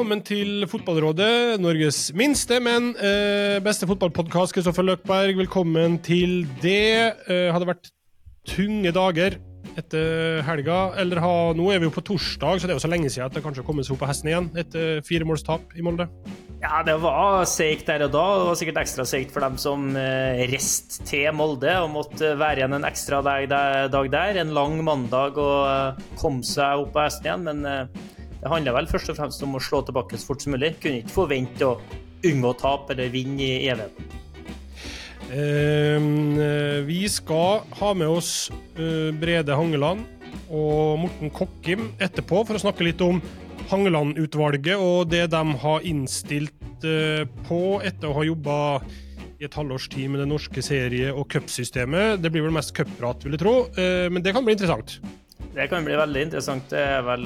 velkommen til Fotballrådet, Norges minste, men eh, beste fotballpodkast. Kristoffer Løkberg, velkommen til det. Eh, har vært tunge dager etter helga? Eller ha, nå er vi jo på torsdag, så det er jo så lenge siden at det kanskje har kommet seg opp på hesten igjen etter firemålstap i Molde? Ja, det var seigt der og da. Det var sikkert ekstra seigt for dem som eh, reiste til Molde og måtte være igjen en ekstra dag der. En lang mandag og kom komme seg opp på hesten igjen. Men eh, det handla vel først og fremst om å slå tilbake så fort som mulig. Kunne ikke forvente å unngå tap eller vinne i evigheten. Eh, vi skal ha med oss uh, Brede Hangeland og Morten Kokkim etterpå for å snakke litt om Hangeland-utvalget og det de har innstilt uh, på etter å ha jobba i et halvårs tid med det norske serie- og cupsystemet. Det blir vel mest cupprat, vil jeg tro, men det kan bli interessant. Det kan bli veldig interessant. Det er vel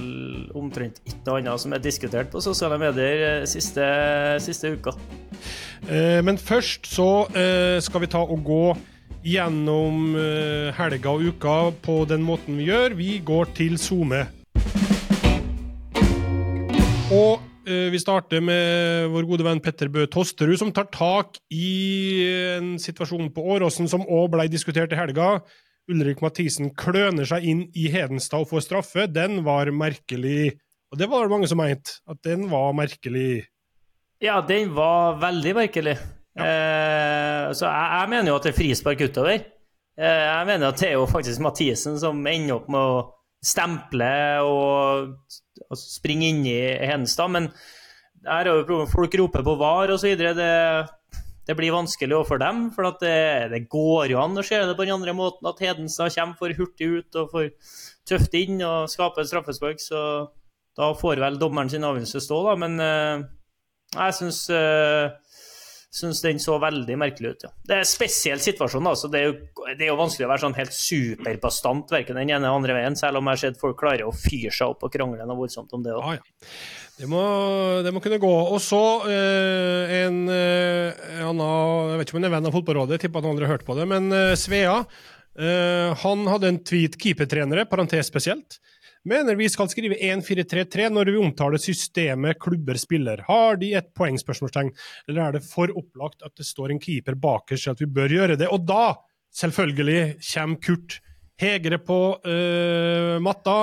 omtrent ikke noe annet som er diskutert på sosiale medier eh, siste, siste uka. Eh, men først så eh, skal vi ta og gå gjennom eh, helga og uka på den måten vi gjør. Vi går til SoMe. Og eh, vi starter med vår gode venn Petter Bø Tosterud, som tar tak i en situasjon på Åråsen som òg ble diskutert i helga. Ulrik Mathisen kløner seg inn i Hedenstad og får straffe, den var merkelig. Og det var det mange som mente, at den var merkelig. Ja, den var veldig merkelig. Ja. Eh, så jeg, jeg, mener jo at det er frispark utover. Eh, jeg mener at det er jo faktisk Mathisen som ender opp med å stemple og, og springe inn i Hedenstad. Men her er jo folk roper på VAR osv. Det det blir vanskelig for dem. For det, det, går jo an å se det på den andre måten, at Hedenstad kommer for hurtig ut og for tøft inn og skaper straffespark. Så da får vel dommeren sin avgjørelse stå, da. Men uh, jeg syns, uh, syns den så veldig merkelig ut. Ja. Det er en spesiell situasjon. Altså. Det, er jo, det er jo vanskelig å være sånn helt superbastant verken den ene eller andre veien, selv om jeg har sett folk klare å fyre seg opp og krangle noe voldsomt om det òg. Ah, ja. Det må, det må, kunne gå. Og så eh, en eh, annen Jeg vet ikke om han er venn av Fotballrådet, tipper at han aldri har hørt på det, men eh, Svea han hadde en tweet keepertrenere, parentes spesielt. Mener vi skal skrive 1-4-3-3 når vi omtaler systemet klubber spiller. Har de et poengspørsmålstegn, eller er det for opplagt at det står en keeper bakerst at vi bør gjøre det? Og da, selvfølgelig, kommer Kurt Hegre på matta.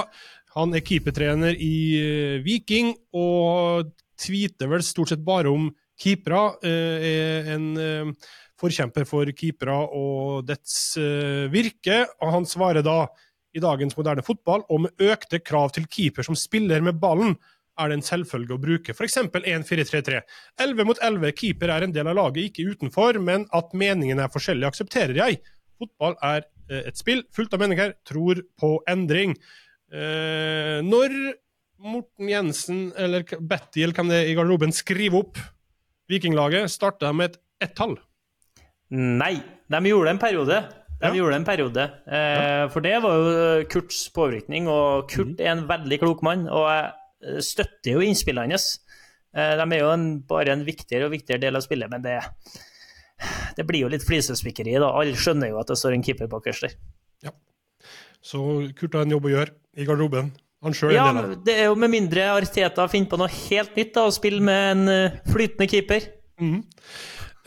Han er keepertrener i uh, Viking, og tweeter vel stort sett bare om keepere. Uh, er en uh, forkjemper for keepere og dets virke. Og han svarer da i dagens moderne fotball, og med økte krav til keeper som spiller med ballen, er det en selvfølge å bruke f.eks. 1-4-3-3. 11 mot 11, keeper er en del av laget, ikke utenfor, men at meningene er forskjellige, aksepterer jeg. Fotball er et spill fullt av meninger, tror på endring. Eh, når Morten Jensen eller Betty eller hvem det er i garderoben skriver opp Vikinglaget, starter de med et ett-tall? Nei, de gjorde det en periode. De ja. gjorde det en periode. Eh, ja. For det var jo Kurts påvirkning, og Kurt mm. er en veldig klok mann. Og jeg eh, støtter jo innspillene hans. Eh, de er jo en, bare en viktigere og viktigere del av spillet, men det, det blir jo litt flisespikkeri. da. Alle skjønner jo at det står en keeper bakerst der. Ja. Så Kurt har en jobb å gjøre i garderoben. Han sjøl ja, det. det er jo med mindre Arteta finner på noe helt nytt, da, å spille med en uh, flytende keeper. Mm.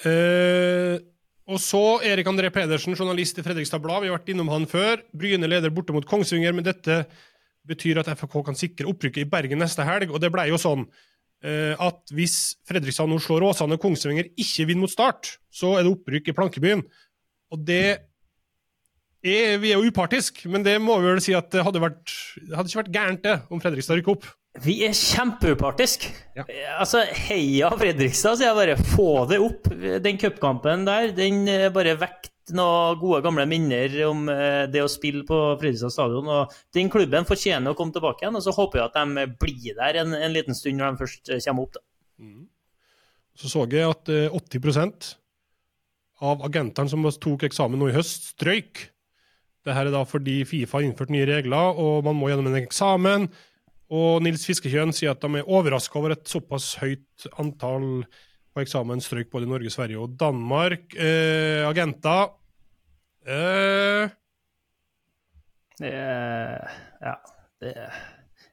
Eh, og så Erik André Pedersen, journalist i Fredrikstad Blad. Vi har vært innom han før. Bryne leder borte mot Kongsvinger, men dette betyr at FK kan sikre opprykket i Bergen neste helg. Og det ble jo sånn eh, at hvis Fredrikstad nå slår Åsane og Kongsvinger ikke vinner mot Start, så er det opprykk i Plankebyen. Og det er, vi er jo upartiske, men det må vi vel si at det hadde, vært, det hadde ikke vært gærent det, om Fredrikstad rykker opp. Vi er kjempeupartiske. Ja. Altså, heia Fredrikstad, sier jeg bare. Få det opp. Den cupkampen der, den eh, bare vekt noen gode, gamle minner om eh, det å spille på Fredrikstad stadion. Og den klubben fortjener å komme tilbake igjen, og så håper jeg at de blir der en, en liten stund når de først eh, kommer opp. Mm. Så så jeg at 80% av agentene som tok eksamen nå i høst, strøyk. Dette er da fordi Fifa har innført nye regler, og man må gjennom en eksamen. Og Nils Fiskekjøn sier at de er overraska over et såpass høyt antall på eksamen strøyk både i Norge, Sverige og Danmark. Eh, agenter eh. Det Ja. Det,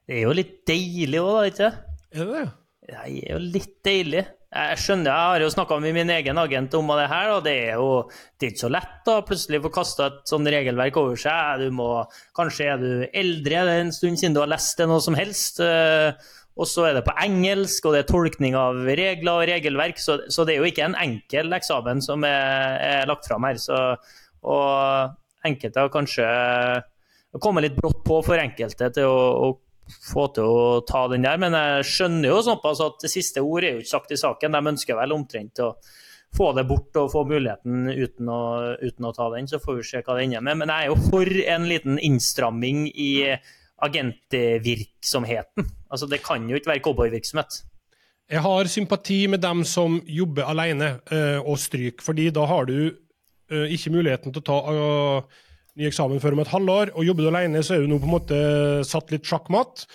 det, er jo litt deilig òg, da, ikke Er det det? Det er jo litt deilig. Jeg skjønner, jeg har jo snakka med min egen agent om det her, og det er jo det er ikke så lett da plutselig få kasta et sånt regelverk over seg. Må, kanskje er du eldre, det er en stund siden du har lest det noe som helst. eh, Og så er det på engelsk, og det er tolkning av regler og regelverk, så, så det er jo ikke en enkel eksamen som er, er lagt fram her. Så, og enkelte har kanskje kommet litt brått på for enkelte til å, å få til å ta den der, men jeg skjønner jo såpass at det siste ord er jo ikke sagt i saken. De ønsker vel omtrent å få det bort og få muligheten uten å, uten å ta den. Så får vi se hva det ender med. Men jeg er jo for en liten innstramming i agentvirksomheten. Altså, det kan jo ikke være cowboyvirksomhet. Jeg har sympati med dem som jobber alene eh, og stryker, fordi da har du eh, ikke muligheten til å ta ny eksamen før om et halvår. Og jobber du alene, så er du nå på en måte satt litt sjakkmatt.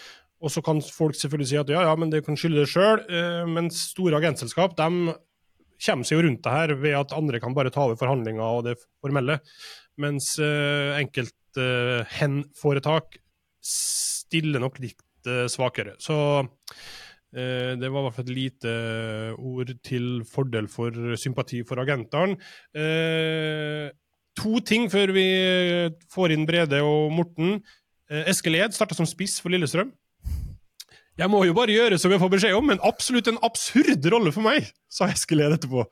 Og så kan folk selvfølgelig si at ja, ja, men det kan skylde det sjøl. Men store agentselskap de kommer seg jo rundt det her ved at andre kan bare ta over forhandlinger og det formelle. Mens uh, enkelte uh, hen-foretak stiller nok litt svakere. Så det var i hvert fall et lite ord til fordel for sympati for agentene. To ting før vi får inn Brede og Morten. Eskil Ed starta som spiss for Lillestrøm. Jeg må jo bare gjøre som jeg får beskjed om, men absolutt en absurd rolle for meg, sa Eskil Ed etterpå.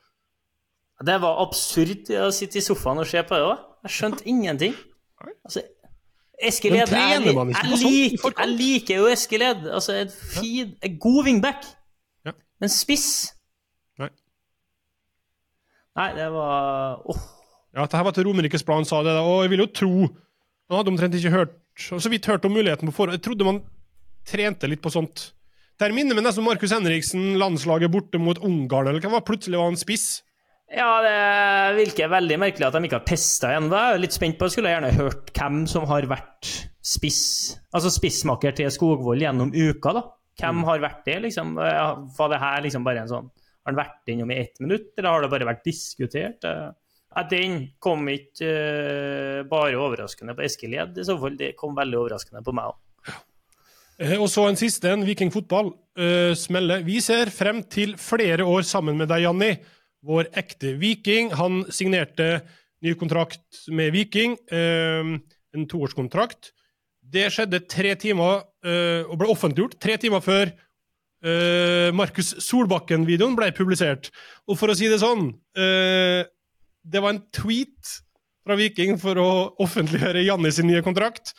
Det var absurd å sitte i sofaen og se på det òg. Jeg skjønte ingenting. Altså, Eskil Ed jeg, jeg, liker, jeg liker jo Eskil Ed. Altså, en fin, en god wingback. Men spiss Nei. Det var oh. Ja, dette var til Romerikes Blad sa det, og jeg vil jo tro Han hadde omtrent ikke hørt så vidt hørt om muligheten på forhånd. Jeg trodde man trente litt på sånt. Det minner meg nesten Markus Henriksen, landslaget borte mot Ungarn, eller hva var plutselig var han spiss? Ja, det virker veldig merkelig at de ikke har testa ennå. Jeg er litt spent på, jeg skulle gjerne hørt hvem som har vært spiss, altså spissmaker til Skogvold gjennom uka, da. Hvem mm. har vært det, liksom? Var det her liksom bare en sånn Har han vært innom i ett minutt, eller har det bare vært diskutert? Den kom ikke uh, bare overraskende på Eskil i så fall. Det kom veldig overraskende på meg òg. Og så en siste en. Viking fotball uh, smeller. Vi ser frem til flere år sammen med deg, Janni. Vår ekte viking. Han signerte ny kontrakt med Viking. Uh, en toårskontrakt. Det skjedde tre timer, uh, og ble offentliggjort tre timer før Markus Solbakken-videoen ble publisert. Og for å si det sånn Det var en tweet fra Viking for å offentliggjøre Janni sin nye kontrakt.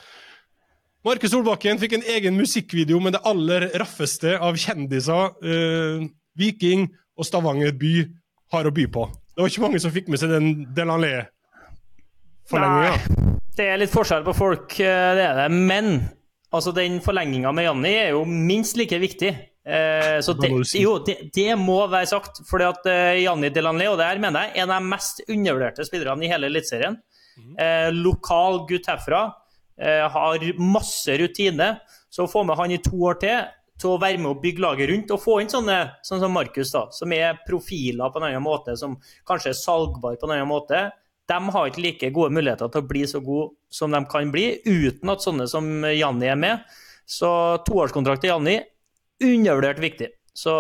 Markus Solbakken fikk en egen musikkvideo med det aller raffeste av kjendiser uh, Viking og Stavanger by har å by på. Det var ikke mange som fikk med seg den Delanlé-forlenginga. Det er litt forskjell på folk, det er det. Men altså, den forlenginga med Janni er jo minst like viktig. Eh, så det, jo, det, det, må være sagt. fordi at uh, Janni og det her mener jeg, er en av de mest undervurderte spillerne i hele Eliteserien. Mm. Eh, lokal gutt herfra. Eh, har masse rutine. Så å få med han i to år til til å være med og bygge laget rundt, og få inn sånne sånn som Markus, da, som er profiler på en annen måte, som kanskje er salgbare på en annen måte, de har ikke like gode muligheter til å bli så gode som de kan bli, uten at sånne som Janni er med. Så toårskontrakt til Janni, undervurdert viktig. Så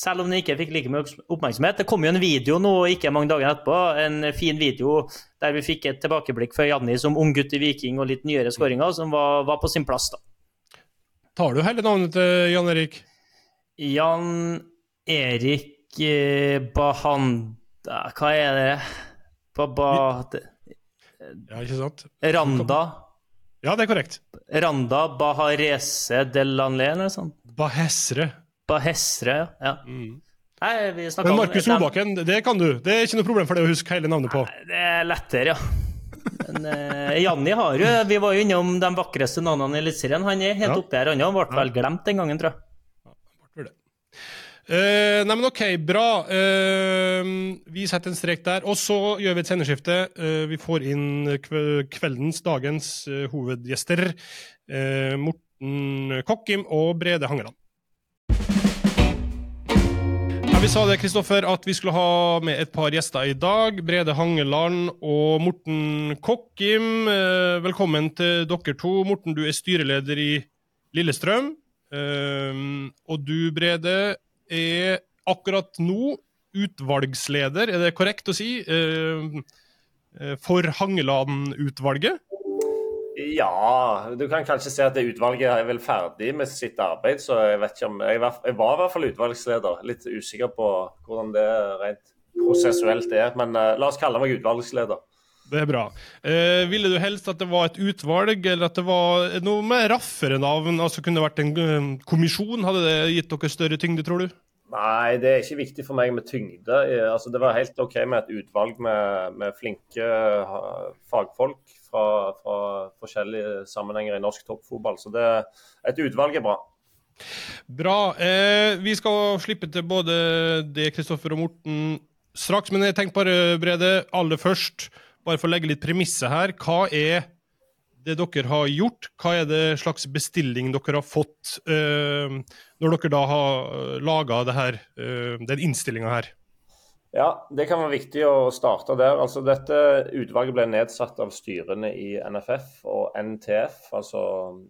selv om den ikke fikk like mye oppmerksomhet. Det kom jo en video nå ikke mange dager etterpå, en fin video der vi fikk et tilbakeblikk fra Janni som ung gutt i Viking og litt nyere skåringer, som var, var, på sin plass, da. Tar du hele navnet til Jan Erik? Jan Erik eh, Bahanda Hva er det? Baba... Ja, ikke sant? Randa? Ja, det er korrekt. Randa Baharese Delanlé, eller noe sånt? Bahesre. Bahesre, ja. Mm. Nei, vi Men Markus Solbakken, det kan du. Det er ikke noe problem for deg å huske hele navnet på. Det er lettere, ja. Men uh, Janni har jo Vi var jo innom de vakreste navnene i Eliteserien. Han er helt ja. oppi her, han òg. Ble vel glemt den gangen, tror jeg. Ja, Uh, nei, men OK, bra. Uh, vi setter en strek der. Og så gjør vi et sendeskifte. Uh, vi får inn kveldens, dagens hovedgjester. Morten Kokkim og Brede Hangeland. Vi sa det, Kristoffer, at vi skulle ha med et par gjester i dag. Brede Hangeland og Morten Kokkim. velkommen til dere to. Morten, du er styreleder i Lillestrøm. Og du, Brede, er akkurat nå utvalgsleder, er det korrekt å si, for Hangeland-utvalget? Ja, du kan kanskje si at det utvalget er vel ferdig med sitt arbeid. Så jeg vet ikke om Jeg var, i hvert fall utvalgsleder. Litt usikker på hvordan det rent prosessuelt er. Men uh, la oss kalle meg utvalgsleder. Det er bra. Eh, ville du helst at det var et utvalg, eller at det var noe med raffere navn? Altså kunne det vært en um, kommisjon? Hadde det gitt dere større tyngde, tror du? Nei, det er ikke viktig for meg med tyngde. Eh, altså, det var helt OK med et utvalg med, med flinke fagfolk fra, fra, forskjellige sammenhenger i norsk toppfotball. Så det, et utvalg er bra. Bra. Eh, vi skal slippe til både det, Kristoffer og Morten straks. Men jeg tenkte bare, Brede, aller først, bare for å legge litt premisser her. Hva er det dere har gjort? Hva er det slags bestilling dere har fått uh, når dere da har laga uh, den innstillinga her? Ja, Det kan være viktig å starte der. Altså, dette Utvalget ble nedsatt av styrene i NFF og NTF, altså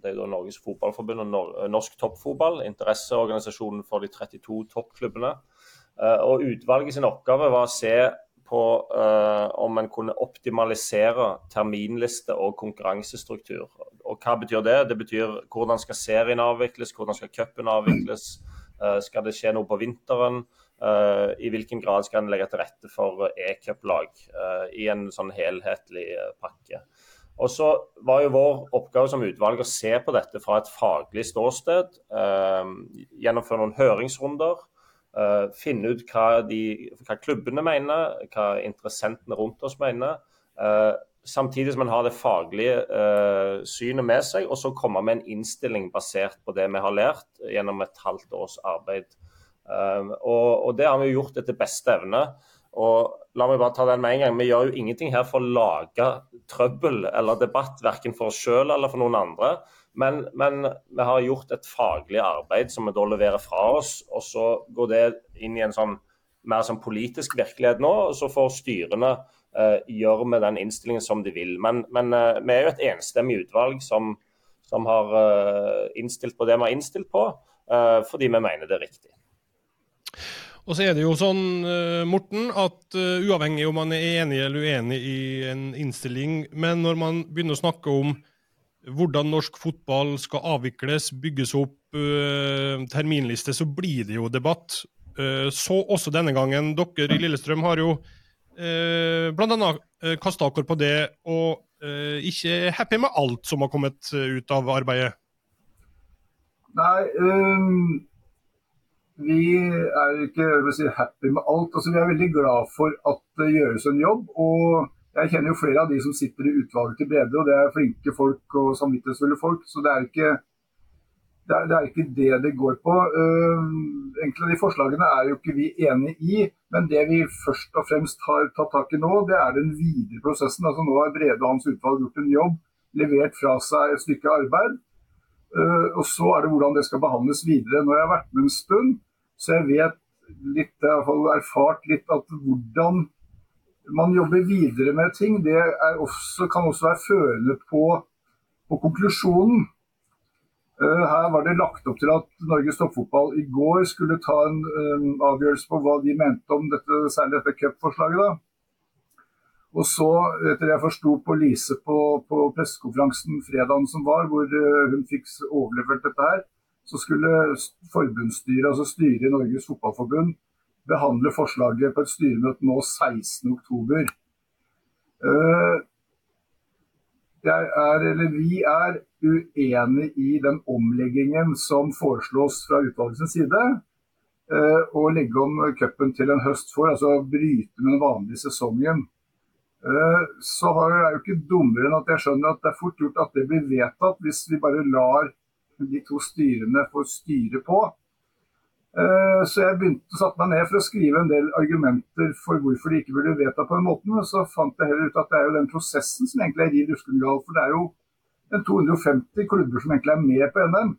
det er da Norges Fotballforbund og Norsk Toppfotball, interesseorganisasjonen for de 32 toppklubbene. Eh, og Utvalget sin oppgave var å se på uh, om en kunne optimalisere terminliste og konkurransestruktur. Og Hva betyr det? Det betyr hvordan skal serien avvikles, hvordan skal cupen avvikles, uh, skal det skje noe på vinteren? Uh, I hvilken grad skal en legge til rette for e-cuplag i en sånn helhetlig pakke. Og så var jo Vår oppgave som utvalg å se på dette fra et faglig ståsted. Gjennomføre noen høringsrunder. Finne ut hva, de, hva, klubbene mener, hva interessentene rundt oss mener. Samtidig som en har det faglige synet med seg, og så komme med en innstilling basert på det vi har lært gjennom et halvt års arbeid og, og, det har vi gjort etter beste evne. Og la meg bare ta den med en gang. Vi gjør jo ingenting her for å lage trøbbel eller debatt, verken for oss sjøl eller for noen andre. Men, men, vi har gjort et faglig arbeid som vi da leverer fra oss. Og så går det inn i en sånn mer sånn politisk virkelighet nå. og Så får styrene eh, gjøre med den innstillingen som de vil. Men, men eh, vi er jo et enstemmig utvalg som, som har eh, innstilt på det vi har innstilt på, fordi vi mener det er riktig. Og så er det jo sånn, eh, Morten, at uh, uavhengig om man er enig eller uenig i en innstilling, men når man begynner å snakke om hvordan norsk fotball skal avvikles, bygges opp, uh, terminliste, så blir det jo debatt. Uh, så også denne gangen. Dere i Lillestrøm har jo uh, bl.a. Uh, kasta dere på det, og ikke ikke happy med alt som har kommet ut av arbeidet. Nei, um vi er ikke si, happy med alt. Altså, vi er veldig glad for at det gjøres en jobb. og Jeg kjenner jo flere av de som sitter i utvalget til Brede, og det er flinke folk og samvittighetsfulle folk. Så det er ikke det er, det er, ikke det det går på. Uh, enkelte av de forslagene er jo ikke vi enig i, men det vi først og fremst har tatt tak i nå, det er den videre prosessen. Altså Nå har Brede og hans utvalg gjort en jobb, levert fra seg et stykke arbeid. Uh, og Så er det hvordan det skal behandles videre. Når jeg har vært med en stund, så jeg vet litt, jeg har erfart litt at hvordan man jobber videre med ting, det også, kan også være førende på, på konklusjonen. Uh, her var det lagt opp til at Norges toppfotball i går skulle ta en um, avgjørelse på hva de mente om dette, særlig dette cupforslaget. Og så, etter jeg forsto på Lise på, på pressekonferansen fredagen som var, hvor uh, hun fikk overlevert dette her, så skulle forbundsstyret, altså styret i Norges Fotballforbund, behandle forslaget på et styremøte nå 16.10. Eh, vi er uenig i den omleggingen som foreslås fra utvalgets side. Eh, å legge om cupen til en høst for, altså bryte med den vanlige sesongen. Eh, så er jeg ikke dummere enn at jeg skjønner at det er fort gjort at det blir vedtatt hvis vi bare lar de to styrene få styre på. Eh, så jeg begynte satte meg ned for å skrive en del argumenter for hvorfor de ikke burde vedta på den måten. Men så fant jeg heller ut at det er jo den prosessen som egentlig er riv ruskende gal. For det er jo en 250 klubber som egentlig er med på NM.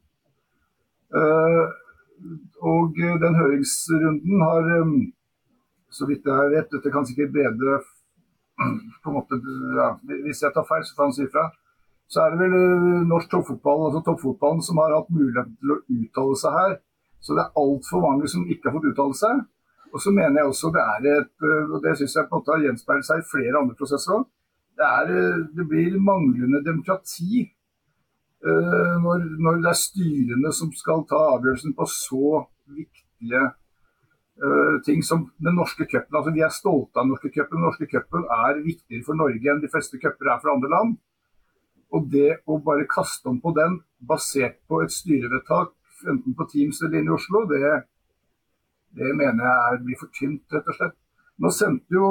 Eh, og den høringsrunden har, eh, så vidt jeg vet, dette kan sikkert Brede på en måte, ja, Hvis jeg tar feil, så får han si ifra så er det vel norsk toppfotball, altså toppfotballen som har hatt mulighet til å uttale seg her. Så det er altfor mange som ikke har fått uttale seg. Og så mener jeg også det er et og det synes jeg på en måte har gjenspeilet seg i flere andre prosesser òg. Det, det, blir manglende demokrati uh, når, når, det er styrene som skal ta avgjørelsen på så viktige ting som den norske cupen. Altså, vi er stolte av den norske cupen. Den norske cupen er viktigere for Norge enn de fleste cuper er for andre land. Og det å bare kaste om på den basert på et styrevedtak, enten på Teams eller inne i Oslo, det, det mener jeg er, blir for tynt, rett og slett. Nå sendte jo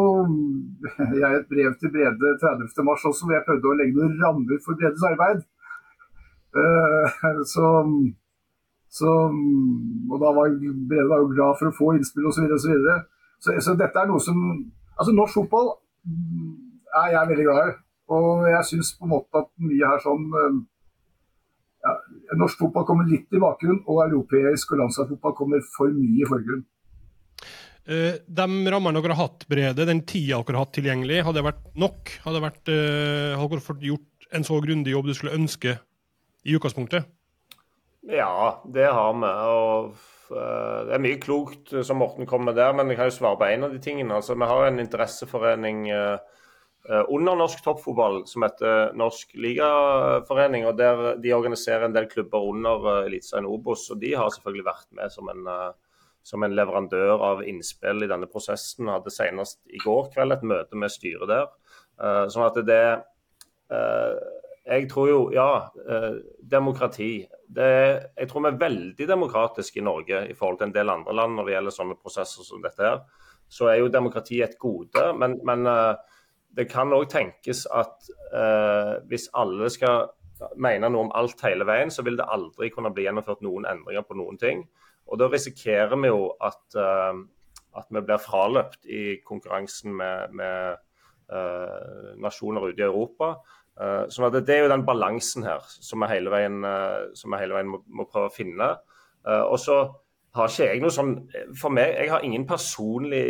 jeg et brev til Brede 30. mars også, hvor jeg prøvde å legge noen rammer for Bredes arbeid. Eh, så, så, og da var Brede var jo glad for å få innspill osv. Så, videre, så, så, dette er noe som Altså, norsk fotball er jeg veldig glad i. Og jeg syns på en måte at mye her sånn eh, Norsk fotball kommer litt i bakgrunn, og europeisk og landslagsfotball kommer for mye i forgrunn. Uh, de rammene dere har hatt, Brede, den tida dere har hatt tilgjengelig, hadde det vært nok? Hadde, det vært, uh, hadde dere fått gjort en så grundig jobb du skulle ønske i utgangspunktet? Ja, det har vi. og uh, Det er mye klokt som Morten kommer med der, men jeg kan jo svare på en av de tingene. Altså, Vi har en interesseforening under norsk toppfotball som heter Norsk ligaforening. og der De organiserer en del klubber under Eliteserien Obos, og de har selvfølgelig vært med som en som en leverandør av innspill i denne prosessen. Hadde senest i går kveld et møte med styret der. Sånn at det Jeg tror jo, ja, demokrati. Det, jeg tror vi er veldig demokratiske i Norge i forhold til en del andre land når det gjelder sånne prosesser som dette her. Så er jo demokrati et gode. Men, men det kan òg tenkes at hvis alle skal mene noe om alt hele veien, så vil det aldri kunne bli gjennomført noen endringer på noen ting. Og Da risikerer vi jo at, uh, at vi blir fraløpt i konkurransen med, med uh, nasjoner ute i Europa. Uh, sånn at Det er jo den balansen her som vi hele veien, vi hele veien må, må, prøve å finne. og så har ikke jeg noe sånn For meg, jeg har ingen personlig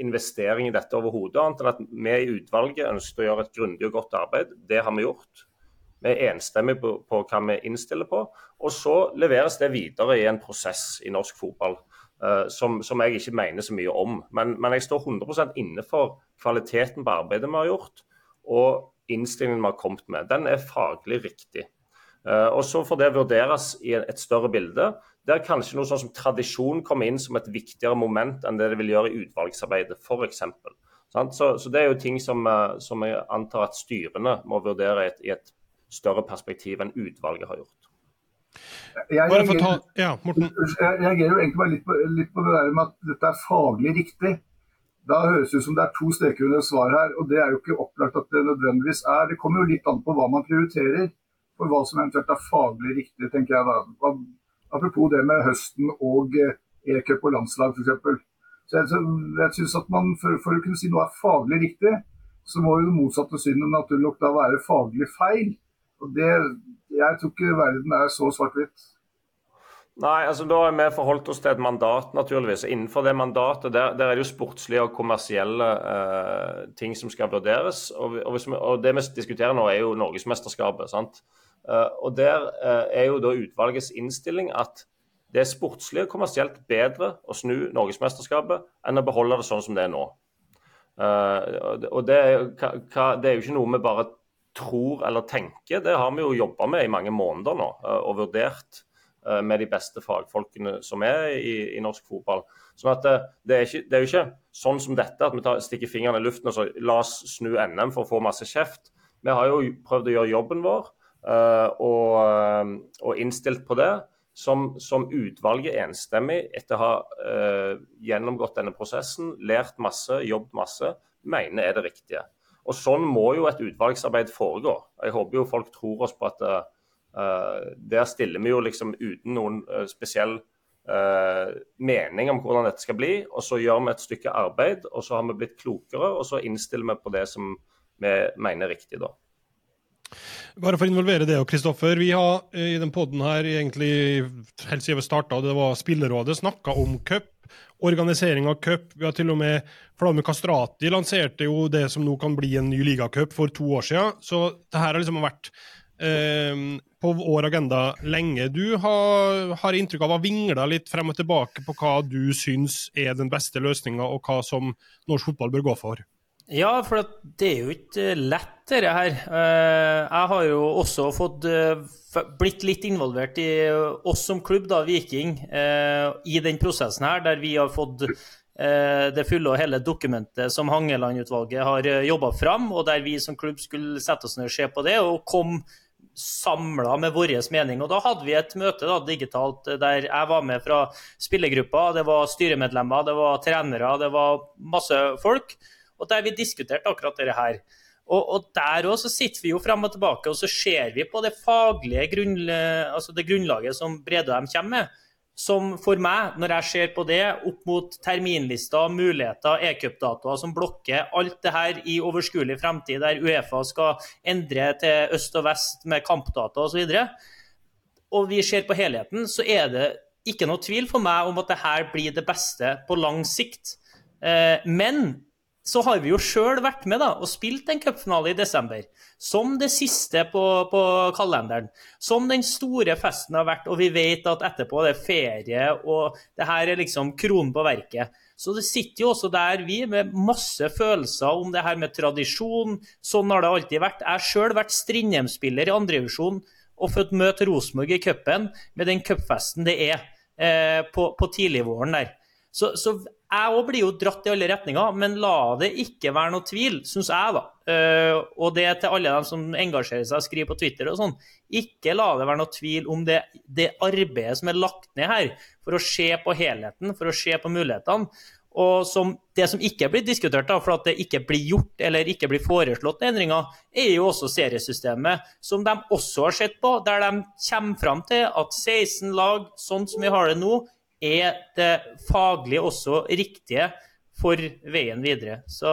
investering i dette overhodet, annet enn at vi i utvalget ønsket å gjøre et grundig og godt arbeid. Det har vi gjort. Vi er enstemmige på, på, hva vi innstiller på. Og så leveres det videre i en prosess i norsk fotball uh, som, som, jeg ikke mener så mye om. Men, men jeg står 100% inne for kvaliteten på arbeidet vi har gjort, og innstillingen vi har kommet med. Den er faglig riktig. Uh, og Så får det vurderes i et større bilde, der kanskje noe sånn som tradisjon kommer inn som et viktigere moment enn det det vil gjøre i utvalgsarbeidet, f.eks. Så, så det er jo ting som, eh, som, jeg antar at styrene må vurdere i et, i et større perspektiv enn utvalget har gjort. Jeg reagerer, ja, jeg reagerer jo egentlig bare litt på, litt på, det der med at dette er faglig riktig. Da høres det ut som det er to streker under svar her, og det er jo ikke opplagt at det nødvendigvis er. Det kommer jo litt an på hva man prioriterer, for hva som eventuelt er faglig riktig, tenker jeg da. Apropos det med høsten og eh, e-cup og landslag f.eks. Så jeg, jeg synes at man, for, for, å kunne si noe er faglig riktig, så må jo det motsatte synet naturlig nok da være faglig feil. Og det, Jeg tror ikke verden er så svart-hvitt. Nei, altså da har vi forholdt oss til et mandat, naturligvis. Innenfor det mandatet der, der er det jo sportslige og kommersielle eh, ting som skal vurderes. Og, og, vi, og, det vi diskuterer nå, er jo Norgesmesterskapet. sant? Eh, og Der eh, er jo da utvalgets innstilling at det er sportslig og kommersielt bedre å snu Norgesmesterskapet enn å beholde det sånn som det er nå. Uh, og det, det, er jo ikke noe vi bare tror eller tenker, det har vi jo jobba med i mange måneder nå. Eh, og vurdert eh, med de beste fagfolkene som er i, i norsk fotball. Sånn at det, eh, det, er ikke, det, er jo ikke sånn som dette, at vi tar, stikker fingrene i luften og så la oss snu NM for å få masse kjeft. Vi har jo prøvd å gjøre jobben vår og, og innstilt på det. Som, som, utvalget enstemmig, etter å ha uh, gjennomgått denne prosessen, lært masse, jobbet masse, mener er det riktige. Og Sånn må jo et utvalgsarbeid foregå. Jeg håper jo folk tror oss på at uh, der stiller vi jo liksom uten noen uh, spesiell uh, mening om hvordan dette skal bli. Og så gjør vi et stykke arbeid, og så har vi blitt klokere, og så innstiller vi på det som vi mener er riktig da. Bare for å involvere det, Kristoffer. Vi har i den poden her egentlig helt siden vi starta, det var Spillerådet, snakka om cup organisering av cup. Vi har til og med Flamme Kastrati lanserte jo det som nå kan bli en ny ligacup for to år siden. Så det her har liksom vært eh, på vår agenda lenge. Du har, har inntrykk av å ha vingla litt frem og tilbake på hva du syns er den beste løsninga, og hva som norsk fotball bør gå for. Ja, for det er jo ikke lett, dette her. Eh, jeg har jo også fått eh, blitt litt involvert i oss som klubb, da, Viking, eh, i den prosessen her, der vi har fått det fulle og hele dokumentet som Hangeland-utvalget har jobba fram, og der vi som klubb skulle sette oss ned og se på det, og kom samla med vår mening. Og Da hadde vi et møte da, digitalt der jeg var med fra spillergruppa. Det var styremedlemmer, det var trenere, det var masse folk og der vi diskuterte akkurat dette her. Og, og der òg sitter vi jo frem og tilbake og så ser vi på det faglige grunn, altså det grunnlaget som Bredøy kommer med. Som for meg, når jeg ser på det opp mot terminlister, muligheter, e-cupdatoer som blokker alt det her i overskuelig fremtid, der Uefa skal endre til øst og vest med kampdata osv., og, og vi ser på helheten, så er det ikke noe tvil for meg om at det her blir det beste på lang sikt. Eh, men så har vi jo sjøl vært med da, og spilt en cupfinale i desember. Som det siste på, på, kalenderen. Som den store festen har vært, og vi vet at etterpå det er ferie, og det her er liksom kronen på verket. Så det sitter jo også der, vi, med masse følelser om det her med tradisjon. Sånn har det alltid vært. Jeg har sjøl vært Strindheim-spiller i andrevisjon og fått møte Rosenborg i cupen med den cupfesten det er eh, på, på tidligvåren der. Så, så jeg òg blir jo dratt i alle retninger, men la det ikke være noe tvil, syns jeg, da. Uh, og det til alle dem som engasjerer seg og skriver på Twitter og sånn. Ikke la det være noe tvil om det, det, arbeidet som er lagt ned her for å se på helheten, for å se på mulighetene. Og som, det som ikke blir diskutert, da, for at det ikke blir gjort eller ikke blir foreslått endringer, er jo også seriesystemet, som de også har sett på, der de kommer fram til at 16 lag, sånn som vi har det nå, er det faglig også riktige for veien videre. Så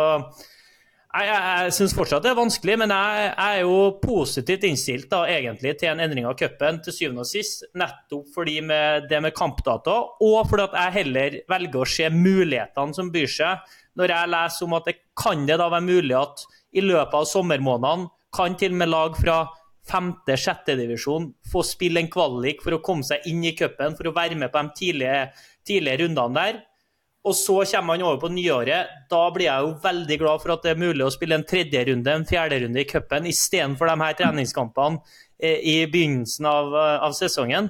jeg, jeg, jeg syns fortsatt det er vanskelig, men jeg, jeg, er jo positivt innstilt da, egentlig til en endring av cupen til syvende og sist. Nettopp fordi med det med kampdata, og fordi at jeg heller velger å se mulighetene som byr seg. Når jeg leser om at det kan det da være mulig at i løpet av sommermånedene kan til og med lag fra femte-sjette divisjon få spille en kvalik for å komme seg inn i cupen, for å være med på de tidlige, tidlige rundene der. Og så kommer han over på nyåret. Da blir jeg jo veldig glad for at det er mulig å spille en tredje runde, en fjerde runde i cupen, istedenfor de her treningskampene eh, i begynnelsen av, eh, av, sesongen.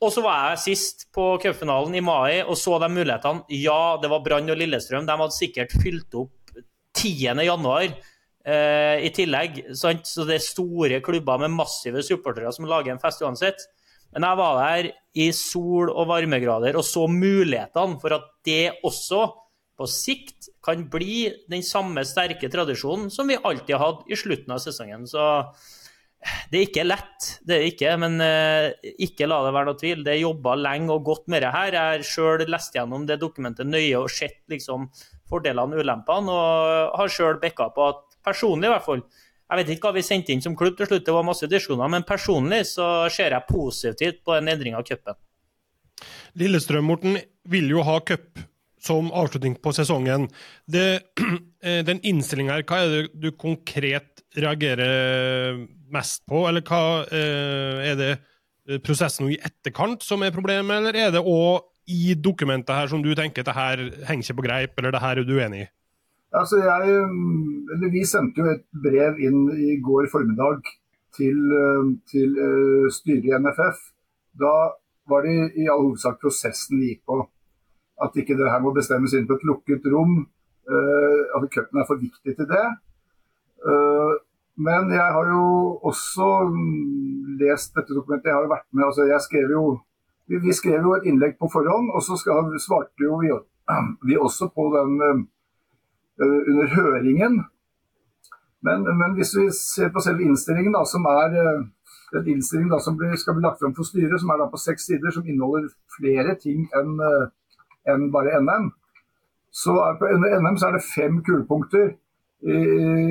Og så var jeg sist på cupfinalen i mai og så de mulighetene. Ja, det var Brann og Lillestrøm. De hadde sikkert fylt opp 10. Uh, I tillegg, sant? så det er store klubber med massive supportere som lager en fest uansett. Men jeg var der i sol og varmegrader og så mulighetene for at det også på sikt kan bli den samme sterke tradisjonen som vi alltid har hatt i slutten av sesongen. Så det er ikke lett, det er det ikke, men uh, ikke la det være noe tvil. Det er jobba lenge og godt med det her. Jeg har sjøl lest gjennom det dokumentet nøye og sett liksom, fordelene og ulempene, og har sjøl backa på at personlig i hvert fall. Jeg vet ikke hva vi sendte inn som klubb til slutt, det var masse diskusjoner, men personlig så ser jeg positivt på en endring av cupen. Lillestrøm Morten, vil jo ha cup som avslutning på sesongen. Det, eh, den innstillinga her, hva er det du konkret reagerer mest på? Eller hva eh, er det prosessen i etterkant som er problemet, eller er det òg i dokumentet her som du tenker det her henger ikke på greip, eller det her er du uenig i? Altså jeg, eller vi sendte jo et brev inn i går formiddag til, eh, til uh, styret i NFF. Da var det i all hovedsak prosessen vi gikk på. At ikke det her må bestemmes inn på et lukket rom. Uh, at cupen er for viktig til det. Men jeg har jo også mm, lest dette dokumentet. Jeg har jo vært med. altså jeg skrev jo vi, skrev jo et innlegg på forhånd, og så svarte jo vi, vi også på den Eh, under høringen. Men, men, hvis vi ser på selve innstillingen, da, som er eh, innstilling innstillingen da, som blir, skal bli lagt fram for styret, som er da på seks sider, som inneholder flere ting enn eh, en bare NM. Så er på NM så er det fem kulepunkter. I,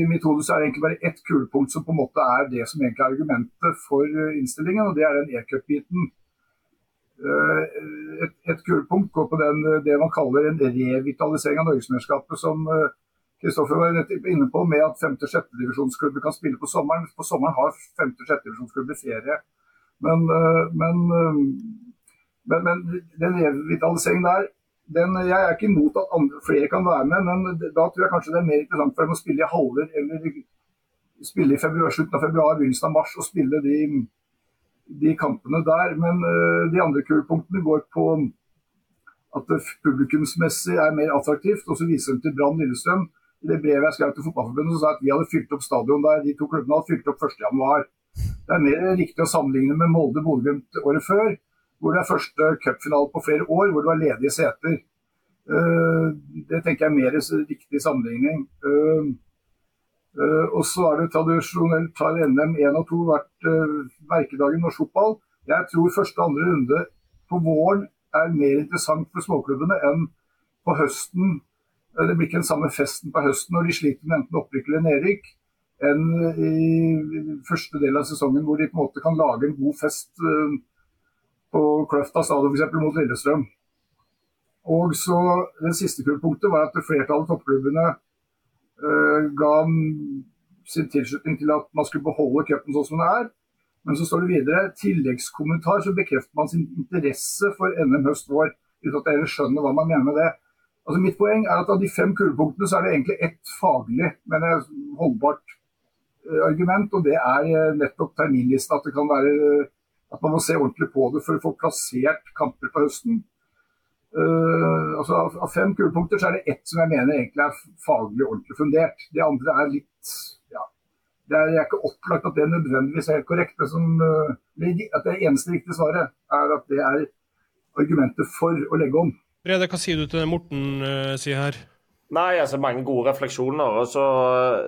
I mitt hode er det egentlig bare ett kulepunkt som på en måte er det som egentlig er argumentet for innstillingen, og det er den e-cup-biten. Eh, et, et kulepunkt går på den, det man kaller en revitalisering av norgesmesterskapet, som eh, Kristoffer var inne på med at 5. og 6. divisjonsklubber kan spille på sommeren. På sommeren har 5. og 6. divisjonsklubber ferie. Men, men, men, men den revitaliseringen der den, Jeg er ikke imot at andre, flere kan være med, men da tror jeg kanskje det er mer interessant for dem å spille i halver eller spille i februar, slutten av februar, begynnelsen av mars og spille de, de kampene der. Men uh, de andre kulepunktene går på at det publikumsmessig er mer attraktivt. Og så viser de til Brann Lillestrøm. I det brevet jeg skrev til Fotballforbundet, så sa jeg at vi hadde fylt opp stadion der. De to klubbene hadde fylt opp 1.1. Det er mer riktig å sammenligne med Molde-Bodø-Glimt året før, hvor det er første cupfinale på flere år, hvor det var ledige seter. Uh, det tenker jeg er mer riktig sammenligning. Uh, og så er det tradisjonelt har NM 1 og 2 vært verkedag i norsk fotball. Jeg tror første og andre runde på våren er mer interessant for småklubbene enn på høsten. Det blir ikke den samme festen på høsten når de sliter med enten opprykk eller nedrykk, enn i første del av sesongen hvor de på en måte kan lage en god fest eh, på Kløfta stadion f.eks. mot Lillestrøm. Og så Det siste punktet var at flertallet av toppklubbene ga sin tilslutning til at man skulle beholde cupen sånn som det er. Men så står det videre tilleggskommentar så bekrefter man sin interesse for NM høst-vår. Uten at dere skjønner hva man mener med det. Altså Mitt poeng er at av de fem kulepunktene så er det egentlig ett faglig, men holdbart uh, argument. Og det er uh, nettopp terminlisten. At det kan være at man må se ordentlig på det for å få plassert kamper på høsten. Altså av, av fem kulepunkter så er det ett som jeg mener egentlig er faglig ordentlig fundert. De andre er litt ja, det er, ikke opplagt at det nødvendigvis er helt korrekt. Det, som, eh, at det eneste riktige svaret er at det er argumentet for å legge om. Brede, hva sier du til det Morten uh, sier her? Nei, altså Mange gode refleksjoner. og Så,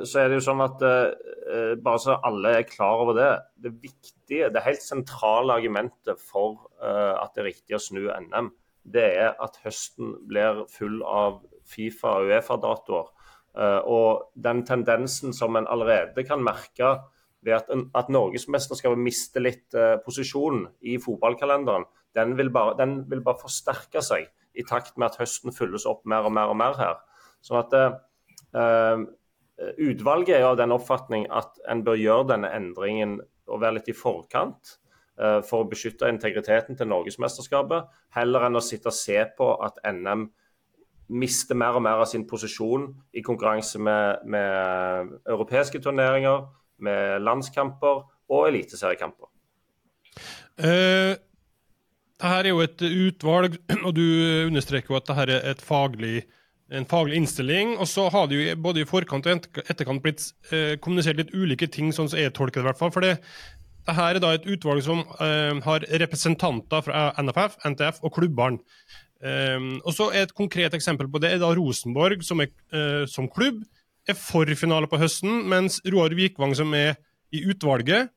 så er det jo sånn at uh, bare så alle er klar over det Det viktige, det helt sentrale argumentet for uh, at det er riktig å snu NM, det er at høsten blir full av Fifa- og Uefa-datoer Eh, og den tendensen som en allerede kan merke ved at, at norgesmesterskapet mister litt uh, posisjon i fotballkalenderen, den vil, bare, den vil, bare, forsterke seg i takt med at høsten fylles opp mer og mer og mer her. Sånn at uh, Utvalget er av den oppfatning at en bør gjøre denne endringen og være litt i forkant for å beskytte integriteten til norgesmesterskapet, heller enn å sitte og se på at NM mister mer og mer av sin posisjon i konkurranse med, med europeiske turneringer, med landskamper og eliteseriekamper. Uh, dette er jo et utvalg, og du understreker jo at dette er faglig, en faglig innstilling. Og så har det jo både i forkant og etterkant blitt uh, kommunisert litt ulike ting, sånn som jeg tolker det. i hvert fall, for det, dette er da et utvalg som uh, har representanter fra NFF, NTF og klubbene. Um, og så Et konkret eksempel på det er da Rosenborg, som, er, uh, som klubb, er for finale på høsten, mens Roar Vikvang, som er i utvalget,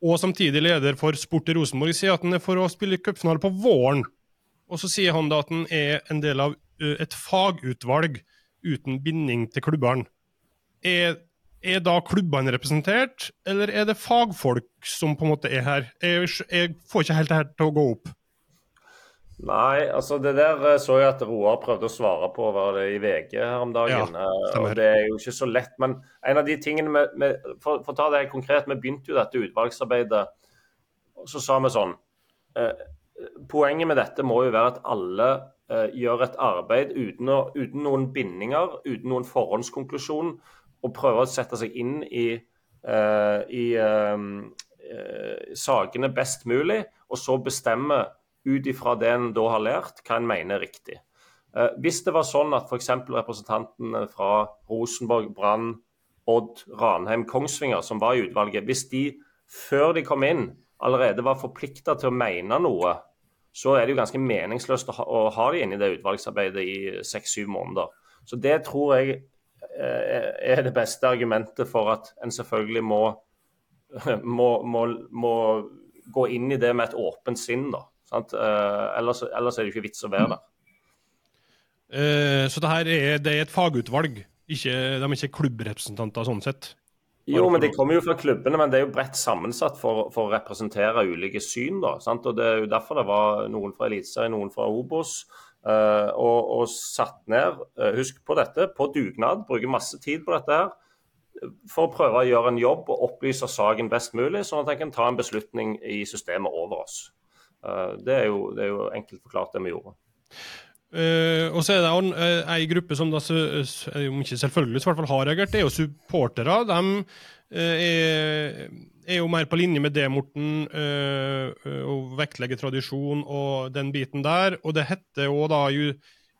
og samtidig leder for Sport i Rosenborg, sier at han er for å spille cupfinale på våren. Og så sier han da at han er en del av uh, et fagutvalg uten binding til klubbene. Er, er, da klubbene representert, eller er det fagfolk som på en måte er her? Jeg, jeg får ikke helt det her til å gå opp. Nei, altså det der eh, så jeg at Roar prøvde å svare på var det i VG her om dagen. Ja, eh, og Det er jo ikke så lett. Men en av de tingene med, med, for, for, å ta det helt konkret, vi begynte jo dette utvalgsarbeidet. og Så sa vi sånn eh, Poenget med dette må jo være at alle eh, gjør et arbeid uten, å, uten, noen bindinger, uten noen forhåndskonklusjon, og prøve å sette seg inn i, uh, i eh, sakene best mulig, og så bestemme ut ifra det en da har lært, hva en mener er riktig. Uh, hvis det var sånn at f.eks. representantene fra Rosenborg, Brann, Odd, Ranheim, Kongsvinger, som var i utvalget, hvis de før de kom inn allerede var forplikta til å mene noe, så er det jo ganske meningsløst å ha, å ha de inne i det utvalgsarbeidet i seks-syv måneder. Så det tror jeg er det beste argumentet for at en selvfølgelig må, må, må, må gå inn i det med et åpent sinn. da. Uh, ellers, ellers, er det ikke vits å være der. Uh, så det her er, det er et fagutvalg, ikke, de er ikke klubbrepresentanter sånn sett? Jo, men De kommer jo fra klubbene, men det er jo bredt sammensatt for, for å representere ulike syn. da, sant? og Det er jo derfor det var noen fra Eliteserien, noen fra Obos. Uh, og, og, satt ned, uh, husk på dette, på dugnad, bruker masse tid på dette her. For å prøve å gjøre en jobb og opplyse saken best mulig, sånn at en kan ta en beslutning i systemet over oss. Uh, det, er jo, det, er jo, enkelt forklart det vi gjorde. Uh, og så er det uh, ei gruppe som da, om ikke selvfølgelig, så i hvert fall har reagert, det er jo supportere. De uh, er, er, jo mer på linje med det, Morten, og vektlegge tradisjon og den biten der. Og det heter jo da i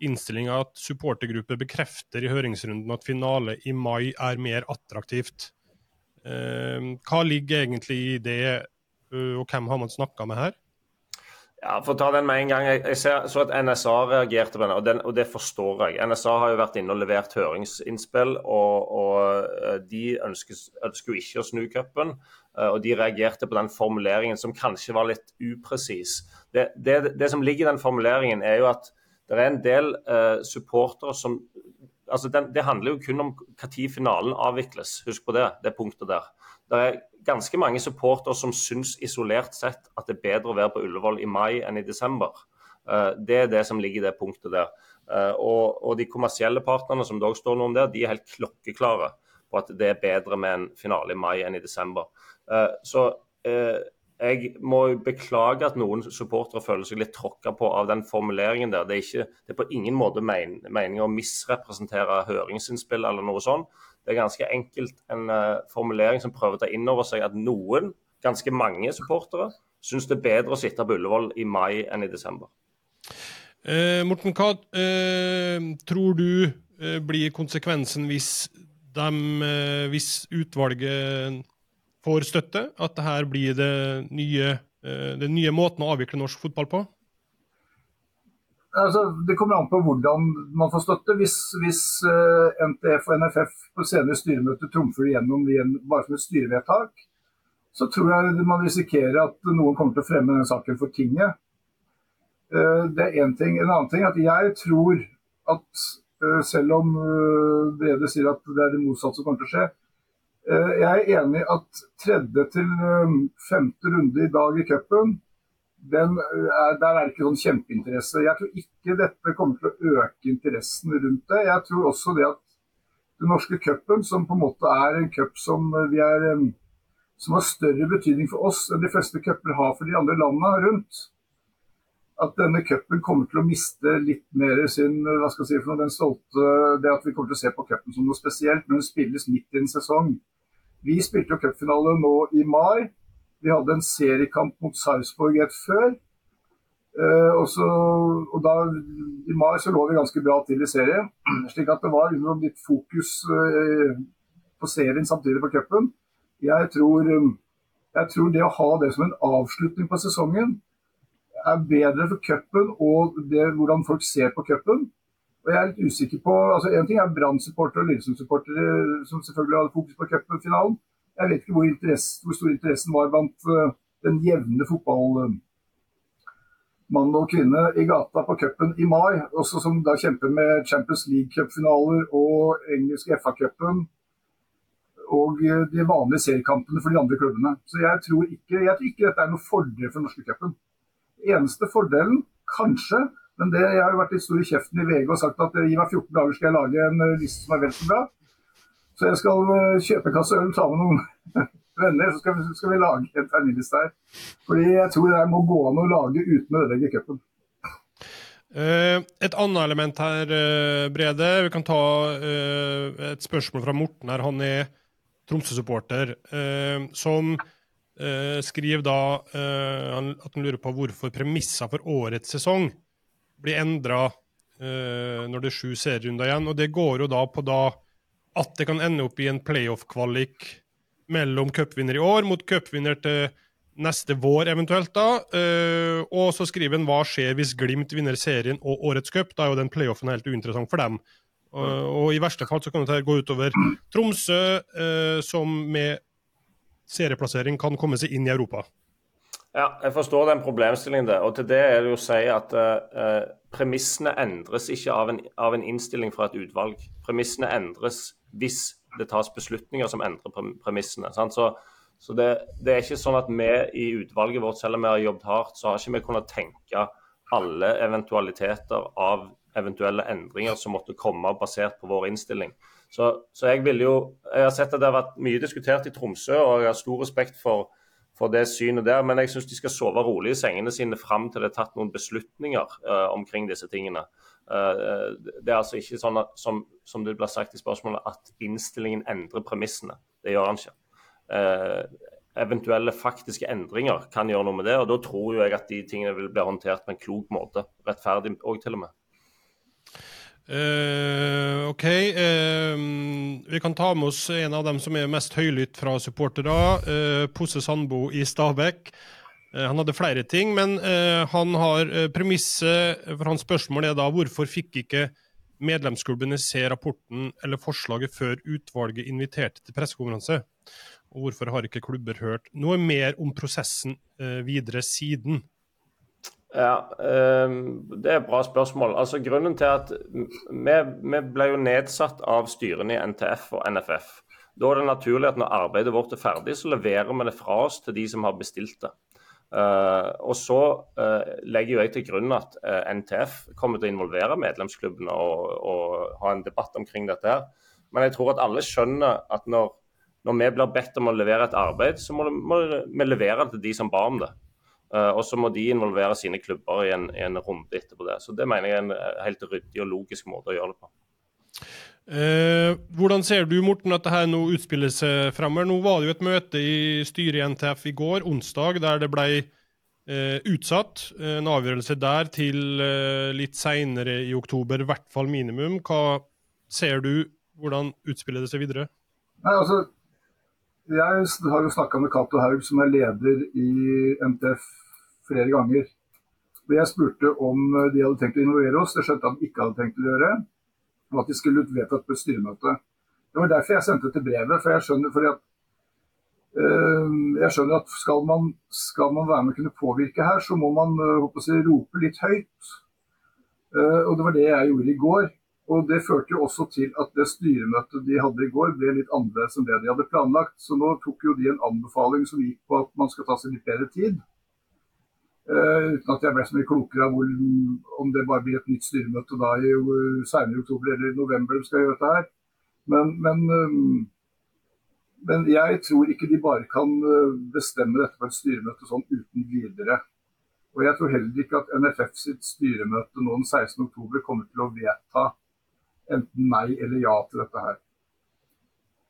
innstillinga at supportergrupper bekrefter i høringsrunden at finale i mai er mer attraktivt. hva ligger egentlig i det, og hvem har man snakka med her? Ja, For å ta den med en gang. Jeg, ser, så at NSA reagerte på den og, den, og det forstår jeg. NSA har jo vært inne og levert høringsinnspill, og, og eh, de ønsker, ønsker, jo ikke å snu cupen. Eh, og de reagerte på den formuleringen som kanskje var litt upresis. Det, det, det, som ligger i den formuleringen, er jo at det er en del uh, supportere som altså den, Det handler jo kun om når finalen avvikles. Husk på det, det punktet der. Det er ganske mange supportere som syns isolert sett at det er bedre å være på Ullevål i mai enn i desember. Uh, det er det som ligger i det punktet der. Uh, og, og de kommersielle partnerne som det står noe om der, de er helt klokkeklare på at det er bedre med en finale i mai enn i desember. Eh, så jeg må beklage at noen supportere føler seg litt tråkka på av den formuleringen der. Det er, ikke, det er på ingen måte meningen å misrepresentere høringsinnspill eller noe sånt. Det er ganske enkelt en uh, formulering som prøver å ta inn over seg at noen, ganske mange supportere, syns det er bedre å sitte på Ullevål i mai enn i desember. Eh, Morten, hva eh, tror du eh, blir konsekvensen hvis, de, eh, hvis utvalget får støtte? At dette blir det nye, eh, den nye måten å avvikle norsk fotball på? Altså, det kommer an på hvordan man får støtte. Hvis, hvis uh, eh, NTF og NFF på senere styremøte trumfer igjennom bare som et styrevedtak, så tror jeg man risikerer at noen kommer til å fremme den saken for tinget. Uh, det er én ting. En annen ting er at jeg tror at uh, selv om Brede sier at det er det motsatte som kommer til å skje, jeg er enig at tredje til femte runde i dag i cupen er, der er det ikke sånn kjempeinteresse. Jeg tror ikke dette kommer til å øke interessen rundt det. Jeg tror også det at den norske cupen, som på en måte er en cup som, som har større betydning for oss enn de fleste cuper har for de andre landene rundt, at denne cupen kommer til å miste litt mer sin hva skal jeg si, for den stolte, det at vi kommer til å se på cupen som noe spesielt, men den spilles midt i en sesong. Vi spilte jo cupfinale nå i mai. Vi hadde en seriekamp mot Sarpsborg rett før. Uh, og, så, og da, I mai så lå vi ganske bra til i serien, slik at det var under litt fokus uh, på serien samtidig på cupen. Jeg, um, jeg, tror det å ha det som en avslutning på sesongen er bedre for cupen og det, hvordan folk ser på cupen. Og jeg er litt usikker på, altså En ting er Brann-supportere og Lillesund-supportere, som selvfølgelig hadde fokus på cupfinalen. Jeg vet ikke hvor, hvor stor interessen var blant uh, den jevne fotballmann og kvinne i gata på cupen i mai, også som da kjemper med Champions League-cupfinaler og engelske FA-cupen og uh, de vanlige seriekampene for de andre klubbene. Så jeg tror ikke, jeg tror ikke dette er noe fordel for norske cupen. Eneste fordelen, kanskje, men det, jeg har jo vært litt stor i kjeften i VG og sagt at gi meg 14 dager skal jeg lage en liste som er vel så bra. Så jeg skal eh, kjøpe en kasse øl ta med noen venner, så skal vi, skal vi lage en terminliste her. Fordi jeg tror det må gå an å lage uten å ødelegge cupen. Et annet element her, Brede. Vi kan ta et spørsmål fra Morten her. Han er Tromsø-supporter, som skriver da at han lurer på hvorfor premissa for årets sesong blir endra når det er sju serierunder igjen. Og det går jo da på da at det kan ende opp i en playoff-kvalik mellom cupvinner i år mot cupvinner til neste vår, eventuelt. da. Uh, og så skriver han hva skjer hvis Glimt vinner serien og årets cup. Da er jo den playoffen helt uinteressant for dem. Uh, og i verste fall så kan det gå utover Tromsø, uh, som med serieplassering kan komme seg inn i Europa. Ja, jeg forstår den problemstillingen der. Og til det er det jo å si at eh, premissene endres ikke av en, av en, innstilling fra et utvalg. Premissene endres hvis det tas beslutninger som endrer premissene. Sant? Så, så det, det, er ikke sånn at vi i utvalget vårt, selv om vi har jobbet hardt, så har ikke vi kunnet tenke alle eventualiteter av eventuelle endringer som måtte komme basert på vår innstilling. Så, så jeg vil jo, jeg har sett at det har vært mye diskutert i Tromsø, og jeg har stor respekt for, for det synet der. Men jeg syns de skal sove rolig i sengene sine fram til det er tatt noen beslutninger uh, omkring disse tingene. Uh, det er altså ikke sånn at, som, som, det blir sagt i spørsmålet, at innstillingen endrer premissene. Det gjør han ikke. Uh, eventuelle faktiske endringer kan gjøre noe med det. og Da tror jeg at de tingene vil bli håndtert på en klok måte. Rettferdig òg, til og med. Uh, OK. Uh, vi kan ta med oss en av dem som er mest høylytt fra supportere. Uh, Posse Sandbo i Stabæk. han hadde flere ting, men han har premisset for hans spørsmål er da hvorfor fikk ikke medlemsklubbene se rapporten eller forslaget før utvalget inviterte til pressekonferanse? Og hvorfor har ikke klubber hørt noe mer om prosessen videre siden? Ja, ehm, Det er et bra spørsmål. Altså Grunnen til at vi, vi ble jo nedsatt av styrene i NTF og NFF. Da er det naturlig at når arbeidet vårt er ferdig, så leverer vi det fra oss til de som har bestilt det. Uh, og så uh, legger jeg til grunn at eh, NTF kommer til å involvere medlemsklubbene og, og, ha en debatt omkring dette. her. Men jeg tror at alle skjønner at når, når vi blir bedt om å levere et arbeid, så må, må vi levere det til de som ba om det. Uh, og så må de involvere sine klubber i en, i en, runde etterpå det. Så Det mener jeg er en eh, helt ryddig og logisk måte å gjøre det på. Eh, hvordan ser du Morten, at dette nå utspiller seg fremover? Nå var det jo et møte i styret i NTF i går, onsdag, der det ble eh, utsatt. En avgjørelse der til litt seinere i oktober, i hvert fall minimum. Hva ser du? Hvordan utspiller det seg videre? Nei, altså, jeg har jo snakka med Cato Haug, som er leder i NTF, flere ganger. Og jeg spurte om de hadde tenkt å involvere oss. Det skjønte han ikke hadde tenkt å gjøre. Og at de skulle vedtatt på et styremøte. Det var derfor jeg sendte til brevet. For jeg skjønner, at, øh, jeg skjønner at skal man, skal man, være med og kunne påvirke her, så må man øh, jeg, rope litt høyt. Og det var det jeg gjorde i går. Og Det førte jo også til at det styremøtet de hadde i går, ble litt annerledes enn det de hadde planlagt. Så nå tok jo de en anbefaling som gikk på at man skal ta seg litt bedre tid. Uh, uten at jeg ble så mye klokere av om det bare blir et nytt styremøte da i uh, senere oktober eller november de skal gjøre dette her. Men, men, um, men, jeg tror ikke de bare kan bestemme dette på et styremøte sånn uten videre. Og jeg tror heller ikke at NFF sitt styremøte nå den 16.10 kommer til å vedta enten nei eller ja til dette her.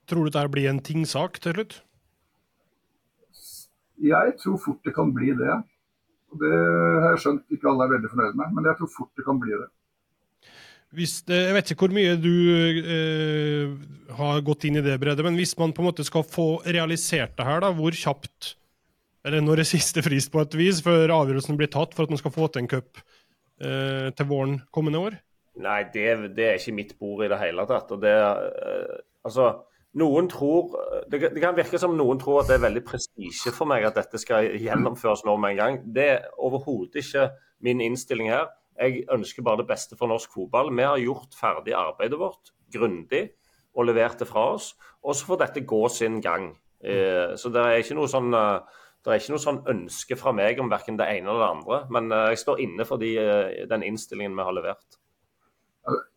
Tror du dette blir en tingsak til slutt? Jeg tror fort det kan bli det. Og Det har jeg skjønt ikke alle er veldig fornøyd med, men jeg tror fort det kan bli det. Hvis, jeg vet ikke hvor mye du eh, har gått inn i det, Brede, men hvis man på en måte skal få realisert det her, da, hvor kjapt Eller når er siste frist på et vis før avgjørelsen blir tatt for at man skal få til en cup eh, til våren kommende år? Nei, det, det, er ikke mitt bord i det hele tatt. og det, uh, altså, noen tror, det, det, kan virke som noen tror at det er veldig prestisje for meg at dette skal gjennomføres nå med en gang. Det er overhodet ikke min innstilling her. Jeg ønsker bare det beste for norsk fotball. Vi har gjort ferdig arbeidet vårt grundig og levert det fra oss. Og så får dette gå sin gang. Uh, så det er ikke noe sånn uh, det er ikke noe sånn ønske fra meg om verken det ene eller det andre, men jeg står inne for de, den innstillingen vi har levert.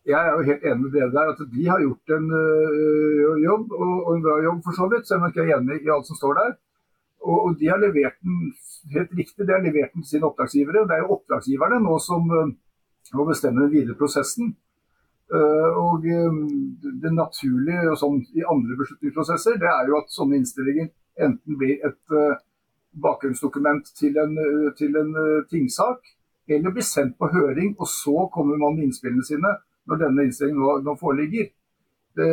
Jeg er jo helt enig med dere der. at De har gjort en uh, jobb, og, og, en bra jobb for så vidt. Selv om jeg ikke er enig i alt som står der. Og, og, de har levert den helt riktig, de har levert den til sine oppdragsgivere. Det er jo oppdragsgiverne nå som uh, må bestemme den videre prosessen. Uh, og det naturlige og sånn i andre beslutningsprosesser, det er jo at sånne innstillinger enten blir et bakgrunnsdokument til en, til en tingsak, eller blir sendt på høring, og så kommer man med innspillene sine når denne innstillingen nå, nå foreligger. Det,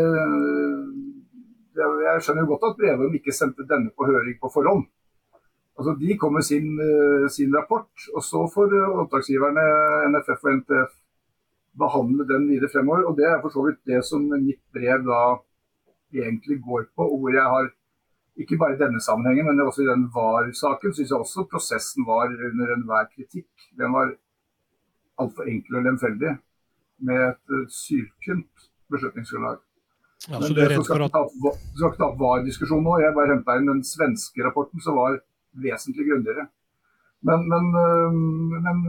det, jeg skjønner jo godt at Brevum ikke sendte denne på høring på forhånd. Altså, De kom med sin, eh, sin rapport, og så får oppdragsgiverne NFF og NTF behandle den videre fremover. og Det er for så vidt det som mitt brev da egentlig går på, hvor jeg har ikke bare i denne sammenhengen, men også i den VAR-saken syns jeg også prosessen var under enhver kritikk. Den var altfor enkel og lemfeldig, med et uh, syltynt beslutningsgrunnlag. Ja, men det, du skal ikke ta opp VAR-diskusjonen nå. Jeg bare henta inn den svenske rapporten, som var vesentlig grundigere. Men, men, uh, men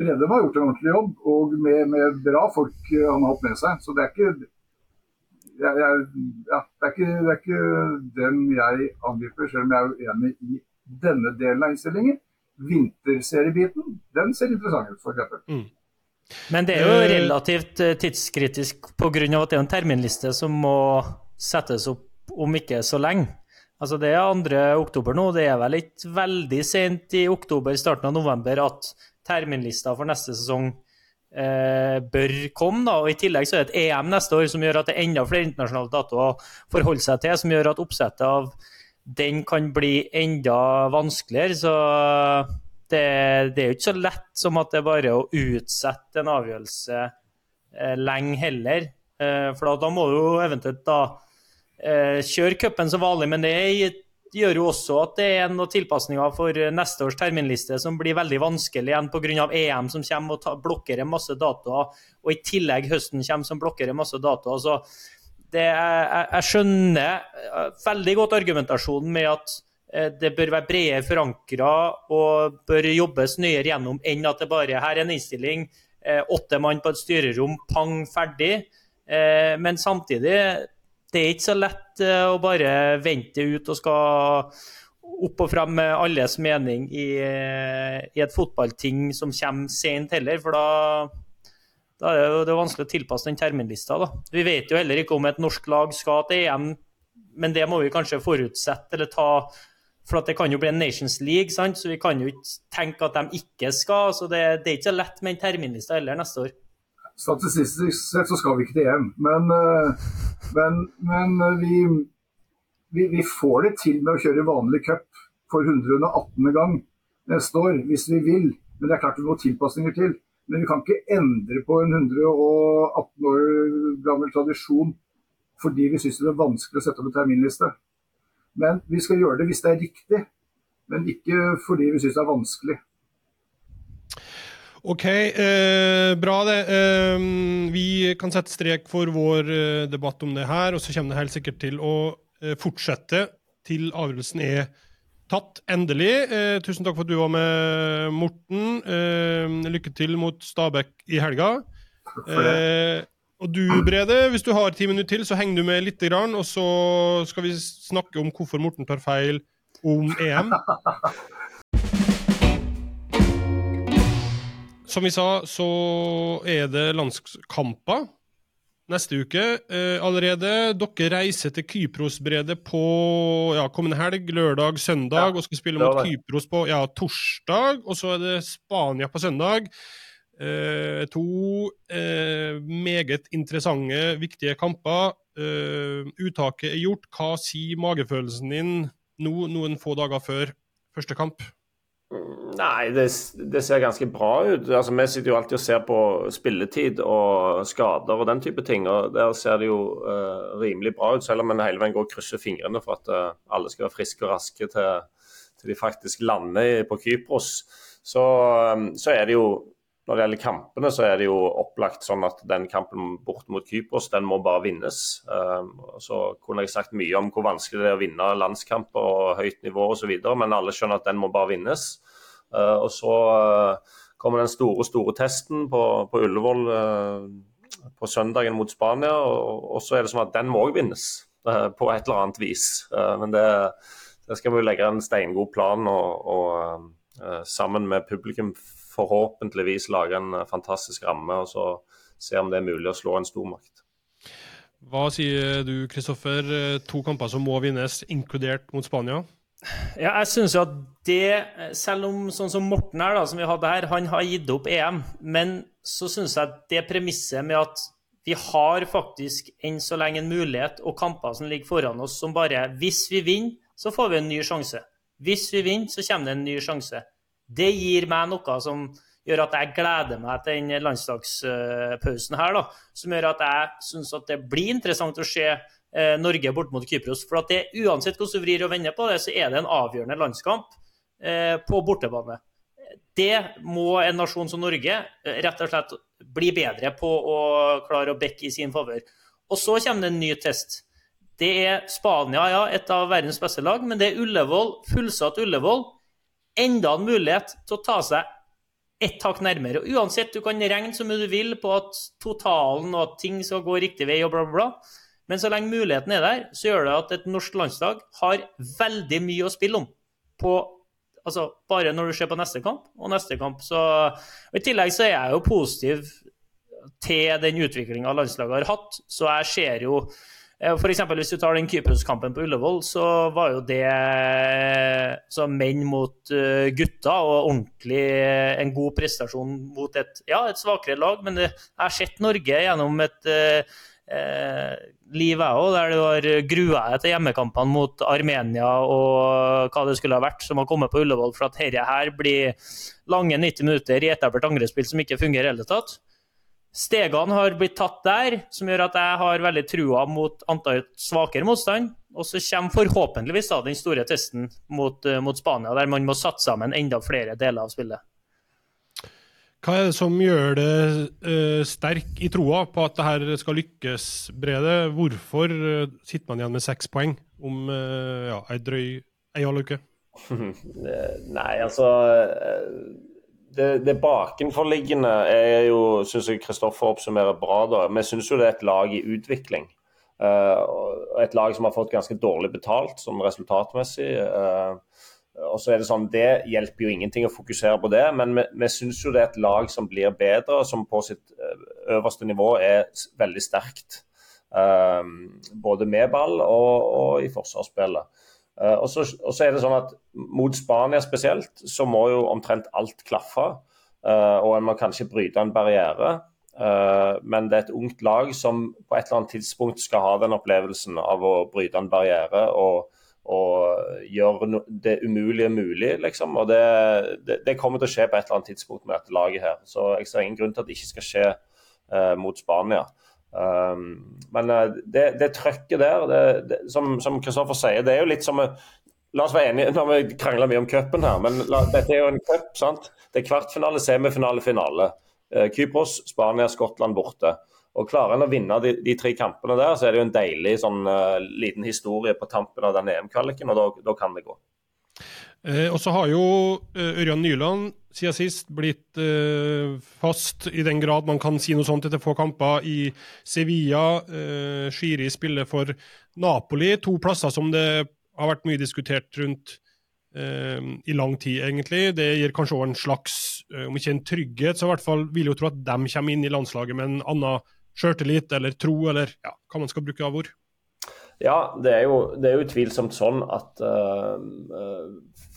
Brede har gjort en ordentlig jobb, og med, med bra folk han har hatt med seg. Så det er ikke jeg, jeg, ja, det, er ikke, det er ikke den jeg angriper, selv om jeg er uenig i denne delen av innstillingen. Vinterseriebiten, den ser interessant ut, f.eks. Mm. Men det er jo relativt tidskritisk pga. at det er en terminliste som må settes opp om ikke så lenge. Altså Det er 2. oktober nå. Det er vel ikke veldig sent i oktober, starten av november, at terminlista for neste sesong eh, bør komme. da, og I tillegg så er det et EM neste år som gjør at det er enda flere internasjonale datoer å forholde seg til, som gjør at oppsettet av den kan bli enda vanskeligere. Så det, det er jo ikke så lett som at det er bare å utsette en avgjørelse eh, lenge heller. Eh, for da, da må du jo eventuelt da Eh, kjøre cupen som vanlig, men det gjør jo også at det er noen tilpasninger for neste års terminliste som blir veldig vanskelig igjen pga. EM som kommer og ta, blokkerer masse datoer, og i tillegg høsten kommer som blokkerer masse datoer. Så det, jeg, jeg, skjønner eh, veldig godt argumentasjonen med at eh, det bør være bredere forankra og bør jobbes nøyere gjennom enn at det bare her er en innstilling, åtte mann på et styrerom, pang, ferdig. Men samtidig det er ikke så lett eh, å bare vente ut og skal opp og frem med alles mening i, eh, i et fotballting som kommer sent heller. For da, da er det, det vanskelig å tilpasse den terminlista. Da. Vi vet jo heller ikke om et norsk lag skal til EM, men det må vi kanskje forutsette eller ta for det kan jo bli en Nations League, sant? så vi kan jo ikke tenke at de ikke skal. så Det, det er ikke så lett med en terminlista heller neste år. Statistisk sett så skal vi ikke til EM, men, eh, men, men eh, vi, vi, vi, får det til med å kjøre vanlig cup for 118. gang neste år, hvis vi vil. Men det er klart vi må tilpasninger til. Men vi kan ikke endre på en 118 år gammel tradisjon fordi vi syns det er vanskelig å sette opp en terminliste. Men vi skal gjøre det hvis det er riktig, men ikke fordi vi syns det er vanskelig. Ok, eh, bra det. Eh, vi kan sette strek for vår eh, debatt om det her, og så kommer det helt sikkert til å eh, fortsette til avgjørelsen er tatt endelig. Eh, tusen takk for at du var med, Morten. Lykke til mot Stabæk i helga. og du, Brede, hvis du har ti minutter til, så henger du med lite grann, og så skal vi snakke om hvorfor Morten tar feil om EM. Som vi sa, så er det landskamper neste uke eh, allerede. Dere reiser til Kypros-bredet på ja, kommende helg, lørdag, søndag, ja, og skal spille mot Kypros på ja, torsdag. Og så er det Spania på søndag. Eh, to eh, meget interessante, viktige kamper. Eh, uttaket er gjort. Hva sier magefølelsen din nå, noen få dager før første kamp? Nei, det, det, ser ganske bra ut. Altså, vi sitter jo alltid og ser på spilletid og skader og den type ting. og Der ser det jo uh, rimelig bra ut, selv om en hele veien går og krysser fingrene for at uh, alle skal være friske og raske til, til de faktisk lander på Kypros. Så, um, så, er det jo når det gjelder kampene, så er det jo opplagt sånn at den kampen bort mot Kypros, den må bare vinnes. Um, så kunne jeg sagt mye om hvor vanskelig det er å vinne landskamper og høyt nivå osv., men alle skjønner at den må bare vinnes. Uh, og så uh, kommer den store, store testen på, på Ullevål uh, på søndagen mot Spania, og, så er det sånn at den må òg vinnes på et eller annet vis. men det, det, skal vi legge en steingod plan og, og sammen med publikum forhåpentligvis lage en eh, fantastisk ramme og så se om det er mulig å slå en stormakt. Hva sier du, Kristoffer? Eh, to kamper som må vinnes, inkludert mot Spania? Ja, jeg synes jo at det, selv om sånn som Morten her, da, som vi hadde her, han har gitt opp EM, men så synes jeg at det premisset med at vi har faktisk enn så lenge en mulighet og kamper som ligger foran oss, som bare Hvis vi vinner, så får vi en ny sjanse. Hvis vi vinner, så kommer det en ny sjanse. Det gir meg noe som gjør at jeg gleder meg til den landslagspausen her. Da, som gjør at jeg syns det blir interessant å se eh, Norge bort mot Kypros. For at det, uansett hvordan du vrir og vender på det, så er det en avgjørende landskamp eh, på bortebane. Det må en nasjon som Norge eh, rett og slett bli bedre på å klare å bekke i sin favør. Og så kommer det en ny test. Det er Spania, ja, et av verdens beste lag, men det er Ullevål, fullsatt Ullevål enda en mulighet til å ta seg ett hakk nærmere. Og uansett, du kan regne så mye du vil på at totalen og at ting skal gå riktig vei og bla, bla, bla. Men så lenge muligheten er der, så gjør det at et norsk landslag har veldig mye å spille om. På, altså, bare når du ser på neste kamp og neste kamp. Så, og I tillegg så er jeg jo positiv til den utviklinga landslaget har hatt. Så jeg ser jo eh, eksempel, hvis du tar den Kypros-kampen på Ullevål, så var jo det så menn mot eh, gutter, og ordentlig eh, en god prestasjon mot et, ja, et svakere lag. Men det, jeg har sett Norge gjennom et eh, liv, jeg òg, der du har grua deg til hjemmekampene mot Armenia og hva det skulle ha vært, som har kommet på Ullevål, for at dette her blir lange 90 minutter i etablert angrepsspill som ikke fungerer i hele tatt. Stegene har blitt tatt der, som gjør at jeg har veldig trua mot antall svakere motstand. Og så kommer forhåpentligvis da den store testen mot, uh, mot Spania, der man må satse sammen enda flere deler av spillet. Hva er det som gjør det uh, sterk i troa på at det her skal lykkes, Brede? Hvorfor uh, sitter man igjen med seks poeng om uh, ja, ei drøy ei halv uke? Nei, altså det, det bakenforliggende er jo, syns jeg Kristoffer oppsummerer bra. da. Vi syns jo det er et lag i utvikling. Uh, et lag som har fått ganske dårlig betalt sånn resultatmessig. Uh, og så er Det sånn, det hjelper jo ingenting å fokusere på det, men vi, vi syns jo det er et lag som blir bedre, som på sitt eh, øverste nivå er veldig sterkt. Uh, både med ball og, og i forsvarsspillet. Uh, og, så, og, så, er det sånn at Mot Spania spesielt så må jo omtrent alt klaffe. Uh, og en må kanskje bryte en barriere. men det er et ungt lag som på et eller annet tidspunkt skal ha den opplevelsen av å bryte en barriere. og og gjøre det umulige mulig, liksom. Og det, det, det, kommer til å skje på et eller annet tidspunkt med dette laget her. Så jeg ser ingen grunn til at det ikke skal skje mot Spania. Um, men uh, det, det trøkket der, det, som Kristoffer sier, det er jo litt som La oss være enige, nå har vi krangla mye om cupen her, men la, dette er jo en cup. sant? Det er kvartfinale, semifinale, finale. Uh, Kypros, Spania, Skottland borte. Og Klarer en å vinne de, de, tre kampene der, så er det jo en deilig sånn, uh, liten historie på tampen av den EM-kvaliken, og da kan det gå. Eh, og så har jo uh, Ørjan Nyland siden sist blitt eh, fast, i den grad man kan si noe sånt etter få kamper, i Sevilla. Eh, Shiri spiller for Napoli, to plasser som det har vært mye diskutert rundt i lang tid, egentlig. Det gir kanskje òg en slags, om ikke en trygghet, så i hvert fall vil jo tro at de kommer inn i landslaget med en annen sjøltillit eller tro, eller ja, hva man skal bruke av ord? Ja, det er jo, det er jo utvilsomt sånn at uh,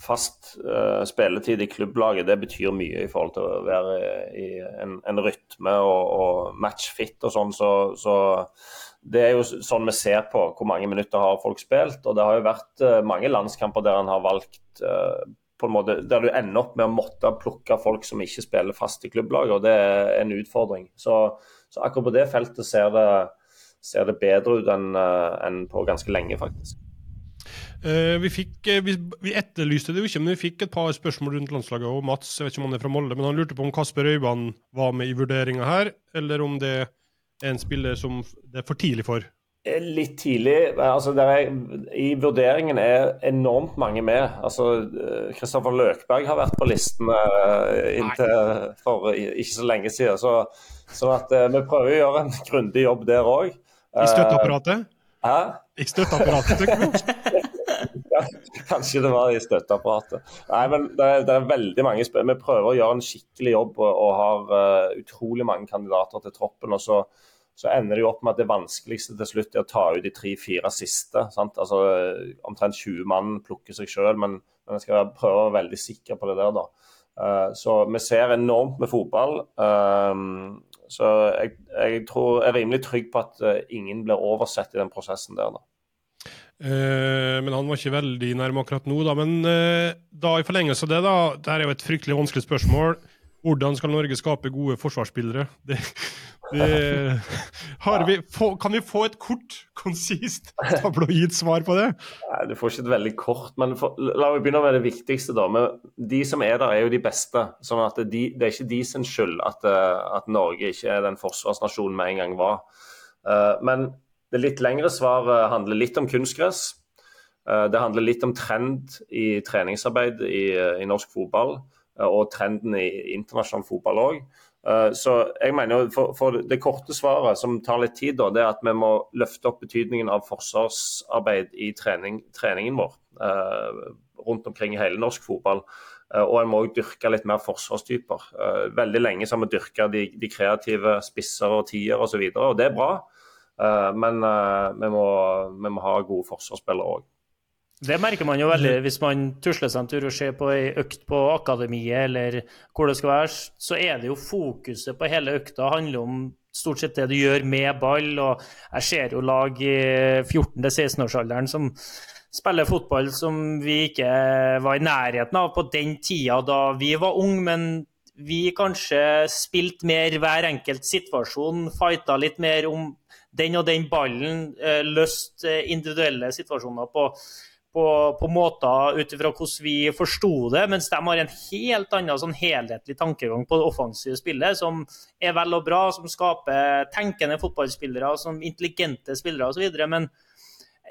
fast uh, spilletid i klubblaget det betyr mye i forhold til å være i en, en rytme og, og matchfit og sånn. Så, så, det er jo sånn vi ser på hvor mange minutter har folk spilt. Og det har jo vært uh, mange landskamper der en har valgt på en måte, der du ender opp med å måtte plukke folk som ikke spiller fast i klubblaget, og det er en utfordring. Så så akkurat på det feltet ser det, ser det bedre ut enn eh, en på ganske lenge, faktisk. Uh, vi, fikk, uh, vi, vi, etterlyste det jo ikke, men vi fikk et par spørsmål rundt landslaget. og Mats jeg vet ikke om han er fra Molde, men han lurte på om Kasper Øyvand var med i vurderinga her, eller om det er en spiller som det er for tidlig for. Litt tidlig. altså er, I vurderingen er enormt mange med. altså Kristoffer Løkberg har vært på listen inntil for ikke så lenge siden. så så at, vi prøver å gjøre en grundig jobb der òg. I støtteapparatet? Hæ? I støtteapparatet, tenker du? kanskje det var i støtteapparatet. Nei, men det det er veldig mange. Vi prøver å gjøre en skikkelig jobb og, og har uh, utrolig mange kandidater til troppen. og så så ender det jo opp med at det vanskeligste til slutt er å ta ut de tre-fire siste. Sant? Altså, Omtrent 20 mann plukker seg sjøl, men, men jeg skal prøve å være veldig sikker på det der. da. Uh, så vi ser enormt med fotball. Uh, så jeg, jeg, tror, jeg er rimelig trygg på at uh, ingen blir oversett i den prosessen der. da. Uh, men han var ikke veldig nærme akkurat nå, da. Men uh, da i forlengelse av det, da, det er jo et fryktelig vanskelig spørsmål. Hvordan skal Norge skape gode forsvarsspillere? Det, det, vi, kan vi få et kort, konsist, tabloid svar på det? Nei, Du får ikke et veldig kort, men for, la meg begynne med det viktigste. da. Men de som er der, er jo de beste. sånn at de, Det er ikke de sin skyld at, eh, at, Norge ikke er den forsvarsnasjonen vi en gang var. Uh, men det litt lengre svaret handler litt om kunstgress. Uh, det handler litt om trend i treningsarbeid i, i norsk fotball. Og trenden i internasjonal fotball òg. Så jeg mener for, for, Det korte svaret, som tar litt tid, det er at vi må løfte opp betydningen av forsvarsarbeid i trening, treningen vår rundt omkring i hele norsk fotball. Og en må òg dyrke litt mer forsvarstyper. Veldig lenge så har vi dyrka de, de, kreative spisser og tier osv., og, så videre, og det er bra. Men vi må, vi må ha gode forsvarsspillere òg. Det merker man jo veldig hvis man tusler seg en tur og ser på ei økt på akademiet eller hvor det skal være, så er det jo fokuset på hele økta handler om stort sett det du gjør med ball. og Jeg ser jo lag i 14.-16-årsalderen som spiller fotball som vi ikke var i nærheten av på den tida da vi var unge, men vi kanskje spilte mer hver enkelt situasjon, fighta litt mer om den og den ballen, eh, løst eh, individuelle situasjoner på på, på måter ut ifra hvordan vi forsto det, mens de har en helt annen sånn helhetlig tankegang på det offensive spillet, som er vel og bra, som skaper tenkende fotballspillere, som intelligente spillere osv. Men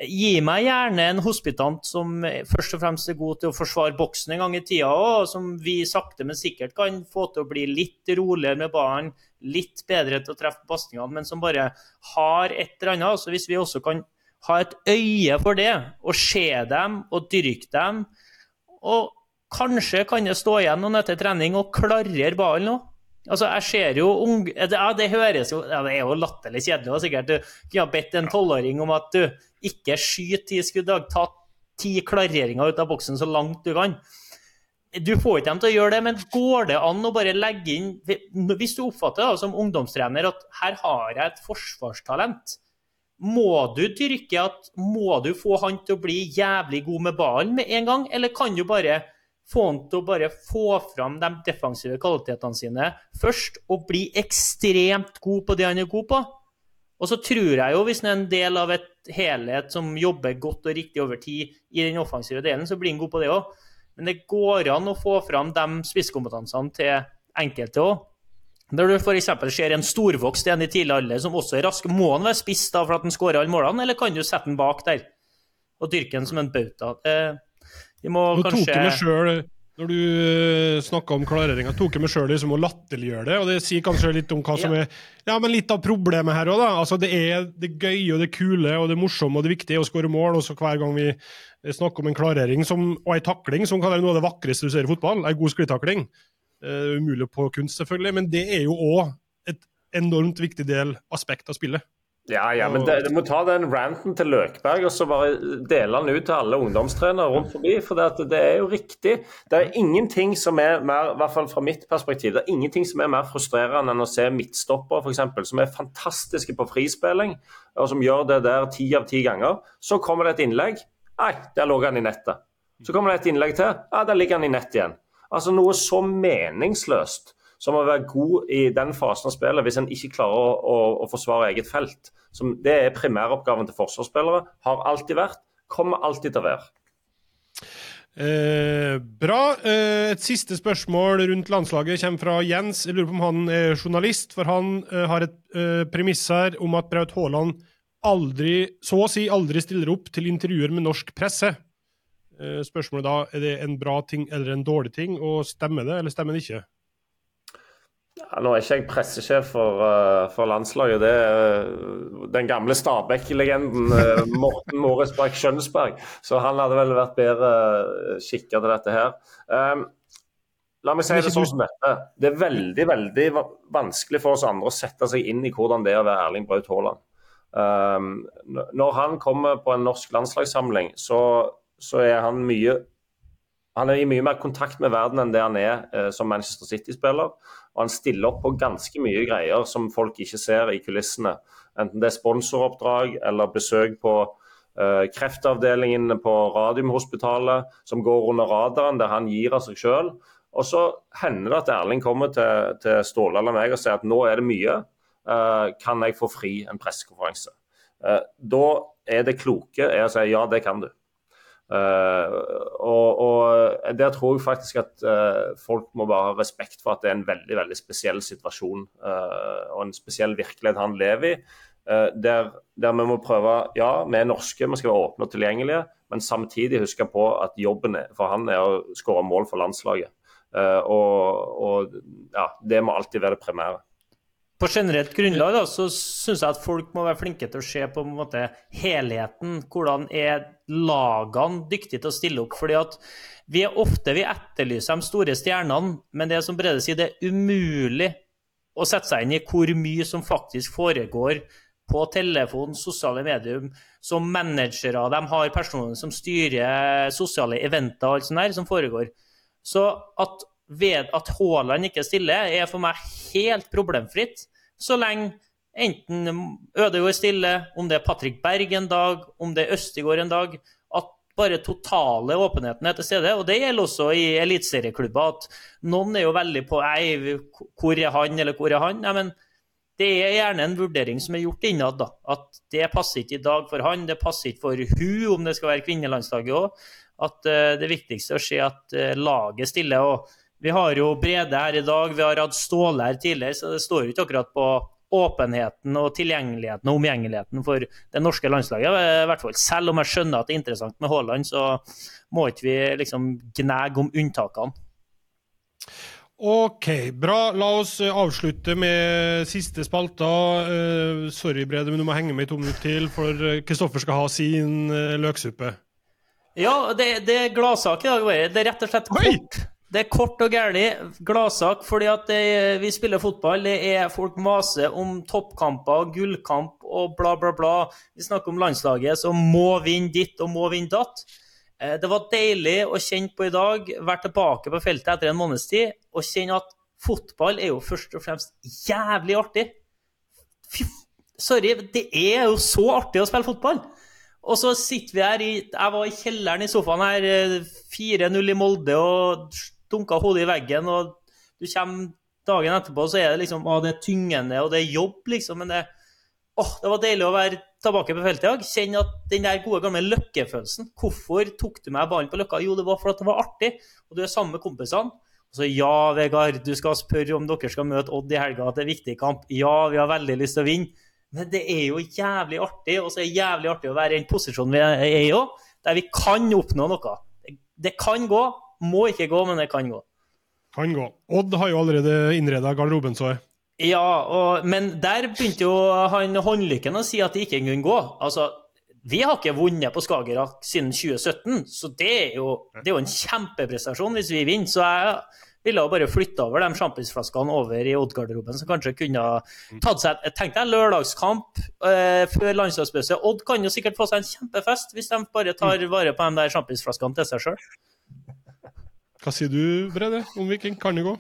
gi meg gjerne en hospitant som først og fremst er god til å forsvare boksen en gang i tida, og som vi sakte, men sikkert kan få til å bli litt roligere med ballen, litt bedre til å treffe pasningene, men som bare har et eller annet. Så hvis vi også kan ha et øye for det, og se dem og dyrke dem. Og kanskje kan det stå igjen noen etter trening og klarere ballen òg. Altså, jeg ser jo unge Ja, det høres jo ja, Det er jo latterlig kjedelig. Og sikkert du kunne ha bedt en tolvåring om at du ikke skyter ti skudd, ta ti klareringer ut av boksen så langt du kan. Du får ikke dem til å gjøre det, men går det an å bare legge inn Hvis du oppfatter det som ungdomstrener at her har jeg et forsvarstalent, må du dyrke at Må du få han til å bli jævlig god med ballen med en gang, eller kan du bare få han til å bare få fram de defensive kvalitetene sine først, og bli ekstremt god på det han er god på? Og så tror jeg jo, hvis han er en del av et helhet som jobber godt og riktig over tid i den offensive delen, så blir han god på det òg. Men det går an å få fram de spisskompetansene til enkelte òg. Når du f.eks. ser en storvokst en i tidlig alder som også er rask, må han være spiss da for at han skårer alle målene, eller kan du sette han bak der og dyrke han som en bauta? Vi må Nå kanskje tok jeg selv, Når du uh, snakka om klareringa, tok jeg meg sjøl liksom å latterliggjøre det. Og det sier kanskje litt om hva som er ja, men litt av problemet her òg, da. Altså, det er det gøye og det kule og det morsomme og det viktige å skåre mål. Og så hver gang vi snakker om en klarering som, og ei takling, som kan være noe av det vakreste du ser i fotball, ei god sklitakling, Uh, umulig på kunst, selvfølgelig, men det er jo òg et enormt viktig del aspekt av spillet. Ja, ja, men det, det må ta den ranten til Løkberg og så bare dele den ut til alle ungdomstrenere rundt forbi. For det, det, er jo riktig. Det er ingenting som er mer, i hvert fall fra mitt perspektiv, det er ingenting som er mer frustrerende enn å se midtstoppere f.eks., som er fantastiske på frispilling, og som gjør det der ti av ti ganger. Så kommer det et innlegg. Nei, der lå han i nettet. Så kommer det et innlegg til. Ja, der ligger han i nettet igjen. Altså Noe så meningsløst som å være god i den fasen av spillet hvis en ikke klarer å, å, å forsvare eget felt. Som, det er primæroppgaven til forsvarsspillere. Har alltid vært, kommer alltid til å være. Eh, bra. Eh, et siste spørsmål rundt landslaget kommer fra Jens. Jeg lurer på om han er journalist, for han eh, har et eh, premiss her om at Braut Haaland aldri, så å si aldri stiller opp til intervjuer med norsk presse. Eh, spørsmålet da, er det en bra ting eller en dårlig ting, og stemmer det, eller stemmer det ikke? Ja, nå er ikke jeg pressesjef for, uh, for landslaget. Det er uh, den gamle Stabæk-legenden uh, Morten Morisberg Skjønsberg. Så han hadde vel vært bedre skikka til dette her. Um, la meg si det sånn som dette. Det er veldig veldig vanskelig for oss andre å sette seg inn i hvordan det er å være Erling Braut Haaland. Um, når han kommer på en norsk landslagssamling, så så er han mye han er i mye mer kontakt med verden enn det han er eh, som Manchester City-spiller. Og han stiller opp på ganske mye greier som folk ikke ser i kulissene. Enten det er sponsoroppdrag eller besøk på eh, kreftavdelingen på Radiumhospitalet, som går under radaren, der han gir av seg sjøl. Og så hender det at Erling kommer til, til Ståle eller meg og sier at nå er det mye. Eh, kan jeg få fri en pressekonferanse? Eh, da er det kloke er å si ja, det kan du. Uh, og, og, Der tror jeg faktisk at uh, folk må bare ha respekt for at det er en veldig veldig spesiell situasjon uh, og en spesiell virkelighet han lever i. Der, der, vi må prøve Ja, vi er norske, vi skal være åpne og tilgjengelige, men samtidig huske på at jobben for han er å skåre mål for landslaget. Og, og ja, det må alltid være det primære. På generelt grunnlag da, så syns jeg at folk må være flinke til å se på, på måte, helheten. Hvordan er lagene dyktige til å stille opp? Fordi at vi er ofte vi etterlyser de store stjernene, men det som Brede sier, det er umulig å sette seg inn i hvor mye som faktisk foregår på telefon, sosiale medier, som managere. De har personer som styrer sosiale eventer og alt sånt der som foregår. Så at ved at Haaland ikke stiller, er for meg helt problemfritt. Så lenge enten Ødegaard stiller, om det er Patrick Berg en dag, om det er Østigård en dag, at bare totale åpenheten er til stede. Og det gjelder også i eliteserieklubber. At noen er jo veldig på Ei, hvor er han, eller hvor er han? Nei, men det er gjerne en vurdering som er gjort innad. da, At det passer ikke i dag for han, det passer ikke for hun, om det skal være kvinnelandslaget òg. At uh, det viktigste er å se at uh, laget stiller. og vi har jo Brede her i dag, vi har hatt Ståle her tidligere, så det står jo ikke akkurat på åpenheten og tilgjengeligheten og omgjengeligheten for det norske landslaget. i hvert fall. Selv om jeg skjønner at det er interessant med Haaland, så må ikke vi liksom gnage om unntakene. Ok, bra. La oss avslutte med siste spalta. Uh, sorry, Brede, men du må henge med i to minutter til, for Kristoffer skal ha sin uh, løksuppe. Ja, det, det er gladsak i dag. Det er rett og slett kort. Det er kort og gærlig. Gladsak fordi at det, vi spiller fotball. Det er Folk maser om toppkamper, gullkamp og bla, bla, bla. Vi snakker om landslaget som må vinne ditt og må vinne datt. Eh, det var deilig å kjenne på i dag, være tilbake på feltet etter en måneds tid, og kjenne at fotball er jo først og fremst jævlig artig. Fy, sorry, det er jo så artig å spille fotball! Og så sitter vi her i Jeg var i kjelleren i sofaen her, 4-0 eh, i Molde, og dunka hodet i veggen, og du kommer dagen etterpå, så er det liksom å, det er tyngende, og det er jobb, liksom. Men det, å, det var deilig å være tilbake på feltet i dag. Kjenne at den der gode, gamle løkkefølelsen. Hvorfor tok du meg ballen på løkka? Jo, det var fordi det var artig, og du er sammen med kompisene. Og så ja, Vegard, du skal spørre om dere skal møte Odd i helga, at det er viktig kamp. Ja, vi har veldig lyst til å vinne. Men det er jo jævlig artig, og så er det jævlig artig å være i den posisjonen vi er i òg, der vi kan oppnå noe. Det kan gå, må ikke gå, men det kan gå. Kan gå. Odd har jo allerede innreda garderoben, så. Ja, og, men der begynte jo han Håndlykken å si at det ikke kunne gå. Altså, vi har ikke vunnet på Skagerrak siden 2017, så det er jo, det er jo en kjempeprestasjon hvis vi vinner. Så jeg ville jo bare flytta over de sjampisflaskene over i Odd-garderoben, som kanskje kunne tatt seg Tenk deg lørdagskamp eh, før landslagspause. Odd kan jo sikkert få seg en kjempefest hvis de bare tar vare på de der sjampisflaskene til seg sjøl. Hva sier du, Brede, om Viking? Kan det gå?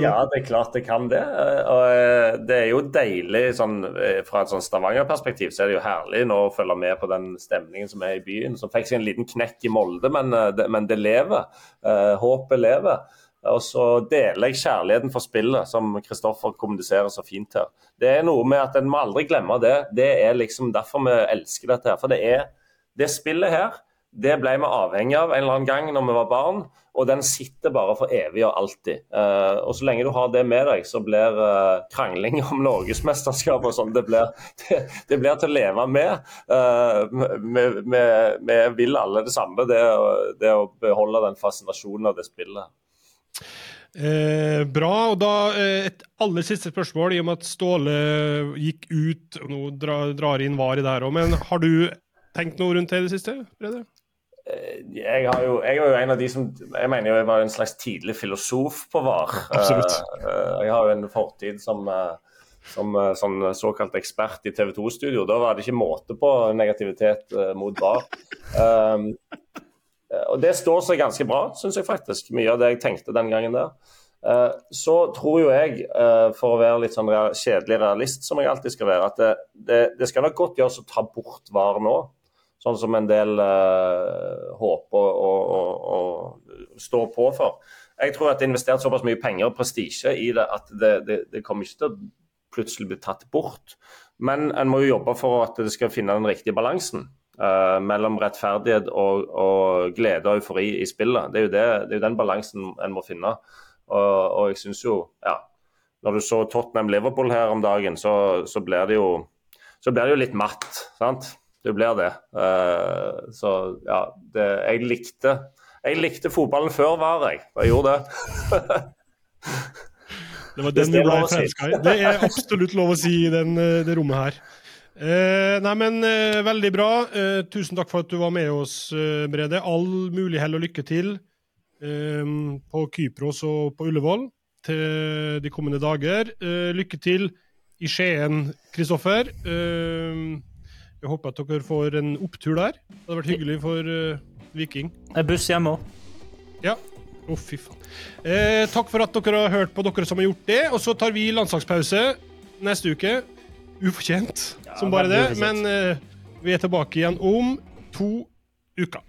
Ja, det er klart det kan det. Og eh, det er jo deilig sånn, eh, fra et sånn Stavanger-perspektiv så er det jo herlig nå å følge med på den stemningen som er i byen. Som fikk seg en liten knekk i Molde, men eh, men det lever. Håpet lever. Og så deler jeg kjærligheten for spillet, som Kristoffer kommuniserer så fint her. Det er noe med at en må aldri glemme det. Det er liksom derfor vi elsker dette her. For det er det spillet her det ble vi avhengig av en eller annen gang når vi var barn, og den sitter bare for evig og alltid. Uh, og Så lenge du har det med deg, så blir uh, krangling om norgesmesterskap og sånn, det, det, det, blir til å leve med. Uh, vi, vil alle det samme, det, det, å beholde den fascinasjonen av det spillet. Eh, bra. og da Et aller siste spørsmål, i og med at Ståle gikk ut og Nå drar, drar inn VAR i det her òg, men har du tenkt noe rundt det i det siste? Brede? Eh, jeg, jo, jeg, er jo en av de som Jeg mener jo jeg var en slags tidlig filosof på VAR. Absolutt. Eh, jeg har jo en fortid som, eh, som sånn såkalt ekspert i TV 2-studio. Da var det ikke måte på negativitet mot VAR. Um, og det står seg ganske bra, syns jeg faktisk. Mye av det jeg tenkte den gangen der. Så tror jo jeg, for å være litt sånn kjedelig realist, som jeg alltid skal være, at det, det, det skal nok godt gjøres å ta bort VAR nå sånn som en del uh, håper å, stå på for. Jeg tror at det er investert såpass mye penger og prestisje i det at det, det, det, kommer ikke til å plutselig bli tatt bort. Men en må jo jobbe for at det skal finne den riktige balansen uh, mellom rettferdighet og, og, glede og eufori i spillet. Det er jo, det, det er jo den balansen en må finne. Og, og jeg synes jo, ja, Når du så Tottenham-Liverpool her om dagen, så, så, blir det så blir det jo litt matt. sant? Det blir det. Uh, så ja, det, jeg likte Jeg likte fotballen før VAR, jeg. Jeg gjorde det. Det var den du ble forelska i. Det er absolutt lov å si i den, eh, det rommet her. Eh, nei, men eh, Veldig bra. Eh, tusen takk for at du var med oss, eh, Brede. All mulig hell og lykke til eh, på Kypros og på Ullevål til de kommende dager. Eh, lykke til i Skien, Kristoffer. Eh, jeg håper at dere får en opptur der. Det hadde vært hyggelig for uh, Viking. Det er buss hjemme òg. Ja. Å, fy faen. Eh, takk for at dere har hørt på, dere som har gjort det. Og så tar vi landslagspause neste uke. Ufortjent som bare det. Men eh, vi er tilbake igjen om to uker.